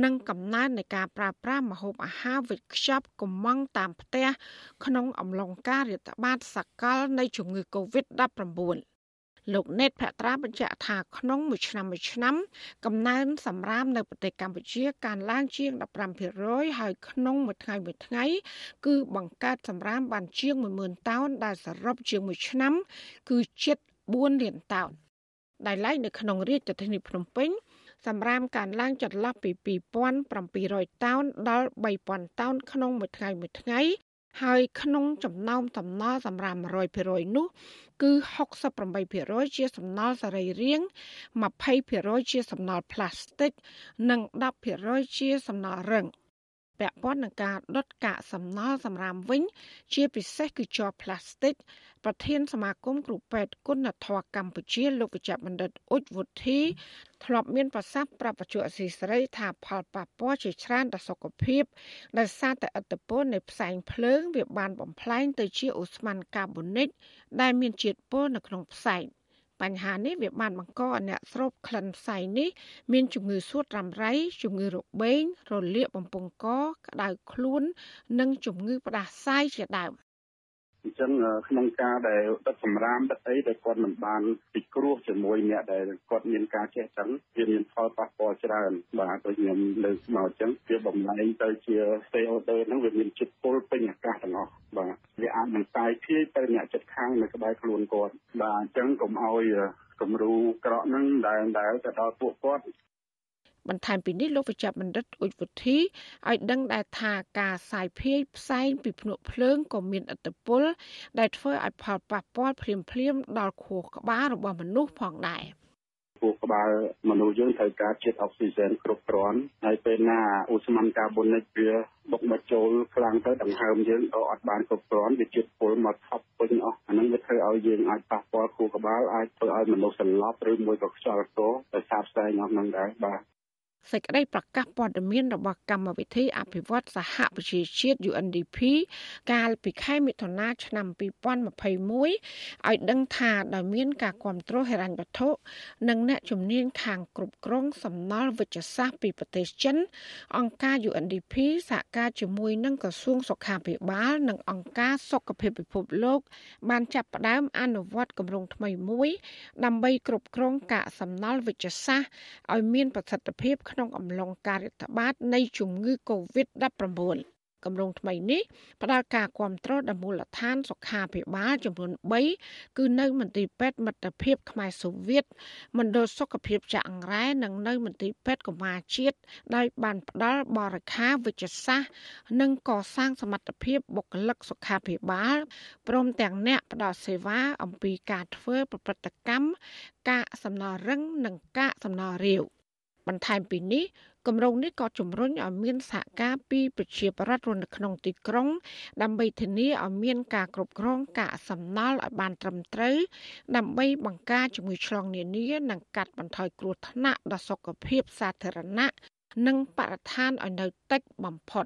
និងកំណើននៃការប្រើប្រាស់ម្ហូបអាហារវេចខ្ចប់កុម្ម៉ង់តាមផ្ទះក្នុងអំឡុងការរាតត្បាតសកលនៃជំងឺ Covid-19 លោកណេតភក្ត្រាបញ្ជាក់ថាក្នុងមួយឆ្នាំមួយឆ្នាំ កំណើនសម្រាមនៅប្រទេសកម្ពុជាកើនឡើងជាង15%ហើយក្នុងមួយថ្ងៃមួយថ្ងៃ គឺបង្កើតសម្រាមបានជាង10000តោនដែលសរុបជាងមួយឆ្នាំ គឺជិត4លានតោនដែលឡែកនៅក្នុងរាជធានីភ្នំពេញសម្រាមកើនឡើងចន្លោះពី2700តោនដល់3000តោនក្នុងមួយថ្ងៃមួយថ្ងៃ ហើយក្នុងចំណោមតំណសម្រាប់100%នោះ គឺ68%ជាសំណល់សរីរាង្គ20%ជាសំណល់ផ្លាស្ទិក និង10%ជាសំណល់រឹង ពាក់ព័ន្ធនឹងការដុតកាកសំណល់សម្រាមវិញ ជាពិសេសគឺជ័រផ្លាស្ទិកប្រធានសមាគមគ្រូពេទ្យគុណធម៌កម្ពុជាលោកវិជ្ជបណ្ឌិតអ៊ុចវុធីធ្លាប់មានប្រសាសន៍ប្រាប់បច្ចុប្បន្នអសីស្រីថាផលប៉ះពាល់ជាច្រើនដល់សុខភាពដោយសារតែឥទ្ធិពលនៃផ្សែងភ្លើងវាបានបំផ្លែងទៅជាអូស្មန်កាបូនិកដែលមានជាតិពុលនៅក្នុងផ្សែង បញ្ហានេះវាបានបង្កឲ្យអ្នកស្រូបក្លិនផ្សែងនេះមានជំងឺសួតរ៉ាំរ៉ៃជំងឺរបេងរលាកបំពង់កក្តៅខ្លួន និងជំងឺផ្ដាសាយជាដើម អញ្ចឹងក្នុងការដែលដិតសម្រាមដិតអីដែលគាត់មិនបានពិគ្រោះជាមួយអ្នកដែលគាត់មានការចេះចឹងវាមានផលប៉ះពាល់ច្រើនបាទដូចខ្ញុំលើកមកអញ្ចឹងវាបំលែងទៅជា CO2 ហ្នឹងវាមានជាតិពុលពេញអាកាសទាំងអស់បាទវាអាចនឹងតាយភាយទៅអ្នកចិត្តខាងនៅក្បែរខ្លួនគាត់បាទអញ្ចឹងកុំឲ្យគំរូក្រក់ហ្នឹងដែលដែលទៅដល់ពួកគាត់ បន្ថែមពីនេះលោកវិជ្ជបណ្ឌិតអ៊ុចវុធីឲ្យដឹងដែរថាការសាយភាយផ្សែងពីភ្នក់ភ្លើងក៏មានឥទ្ធិពល ដែលធ្វើឲ្យផលប៉ះពាល់ភ្លាមភ្លាមដល់ខួរក្បាលរបស់មនុស្សផងដែរខួរក្បាលមនុស្សយើងត្រូវការជាតិអុកស៊ីហ្សែនគ្រប់គ្រាន់ហើយពេលណាអូស្មန်កាបូនិកវាបុកមកចូលខ្លាំងទៅដង្ហើមយើងក៏អត់បានគ្រប់គ្រាន់វាជាតិពុលមកថប់ពេញអស់អានឹងវាធ្វើឲ្យយើងអាចប៉ះពាល់ខួរក្បាលអាចធ្វើឲ្យមនុស្សសន្លប់ឬមួយក៏ខ្យល់កដោយសារផ្សែងអស់ហ្នឹងដែរបាទ សេចក្តីប្រកាសព័ត៌មានរបស់កម្មវិធីអភិវឌ្ឍសហប្រជាជាតិ UNDP កាលពីខែមិថុនាឆ្នាំ2021ឲ្យដឹងថាដោយមានការគ្រប់គ្រងហិរញ្ញវត្ថុនិងអ្នកជំនាញខាងគ្រប់គ្រងសំណល់វិជ្ជសាស្ត្រពីប្រទេសចិន អង្គការ UNDP សហការជាមួយនឹងក្រសួងសុខាភិបាល និងអង្គការសុខភាពពិភពលោក បានចាប់ផ្ដើមអនុវត្តគម្រោងថ្មីមួយ ដើម្បីគ្រប់គ្រងកាកសំណល់វិជ្ជសាស្ត្រឲ្យមានប្រសិទ្ធភាពក្នុងអំឡុងការរាតត្បាតនៃជំងឺ Covid-19 គម្រោងថ្មីនេះផ្ដល់ការគ្រប់គ្រងដល់មូលដ្ឋានសុខាភិបាលចំនួន3គឺនៅមន្ទីរពេទ្យមិត្តភាពខ្មែរសូវៀតមណ្ឌលសុខភាពចាក់អង្រែនិងនៅមន្ទីរពេទ្យកុមារជាតិដោយបានផ្ដល់បរិខាវិជ្ជសាស្ត្រនិងកសាងសមត្ថភាពបុគ្គលិកសុខាភិបាលព្រមទាំងអ្នកផ្ដល់សេវាអំពីការធ្វើប្រព្រឹត្តកម្មកាកសំណល់រឹងនិងកាកសំណល់រាវ បន្ថែមពីនេះគម្រោងនេះក៏ជំរុញឲ្យមានសហការពីប្រជាប្រដ្ឋរស់នៅក្នុងទីក្រុង ដើម្បីធានាឲ្យមានការគ្រប់គ្រងកាកសំណល់ឲ្យបានត្រឹមត្រូវ ដើម្បីបង្ការជំងឺឆ្លងនានានិងកាត់បន្ថយគ្រោះថ្នាក់ដល់សុខភាពសាធារណៈនិងបរិស្ថានឲ្យនៅតិចបំផុត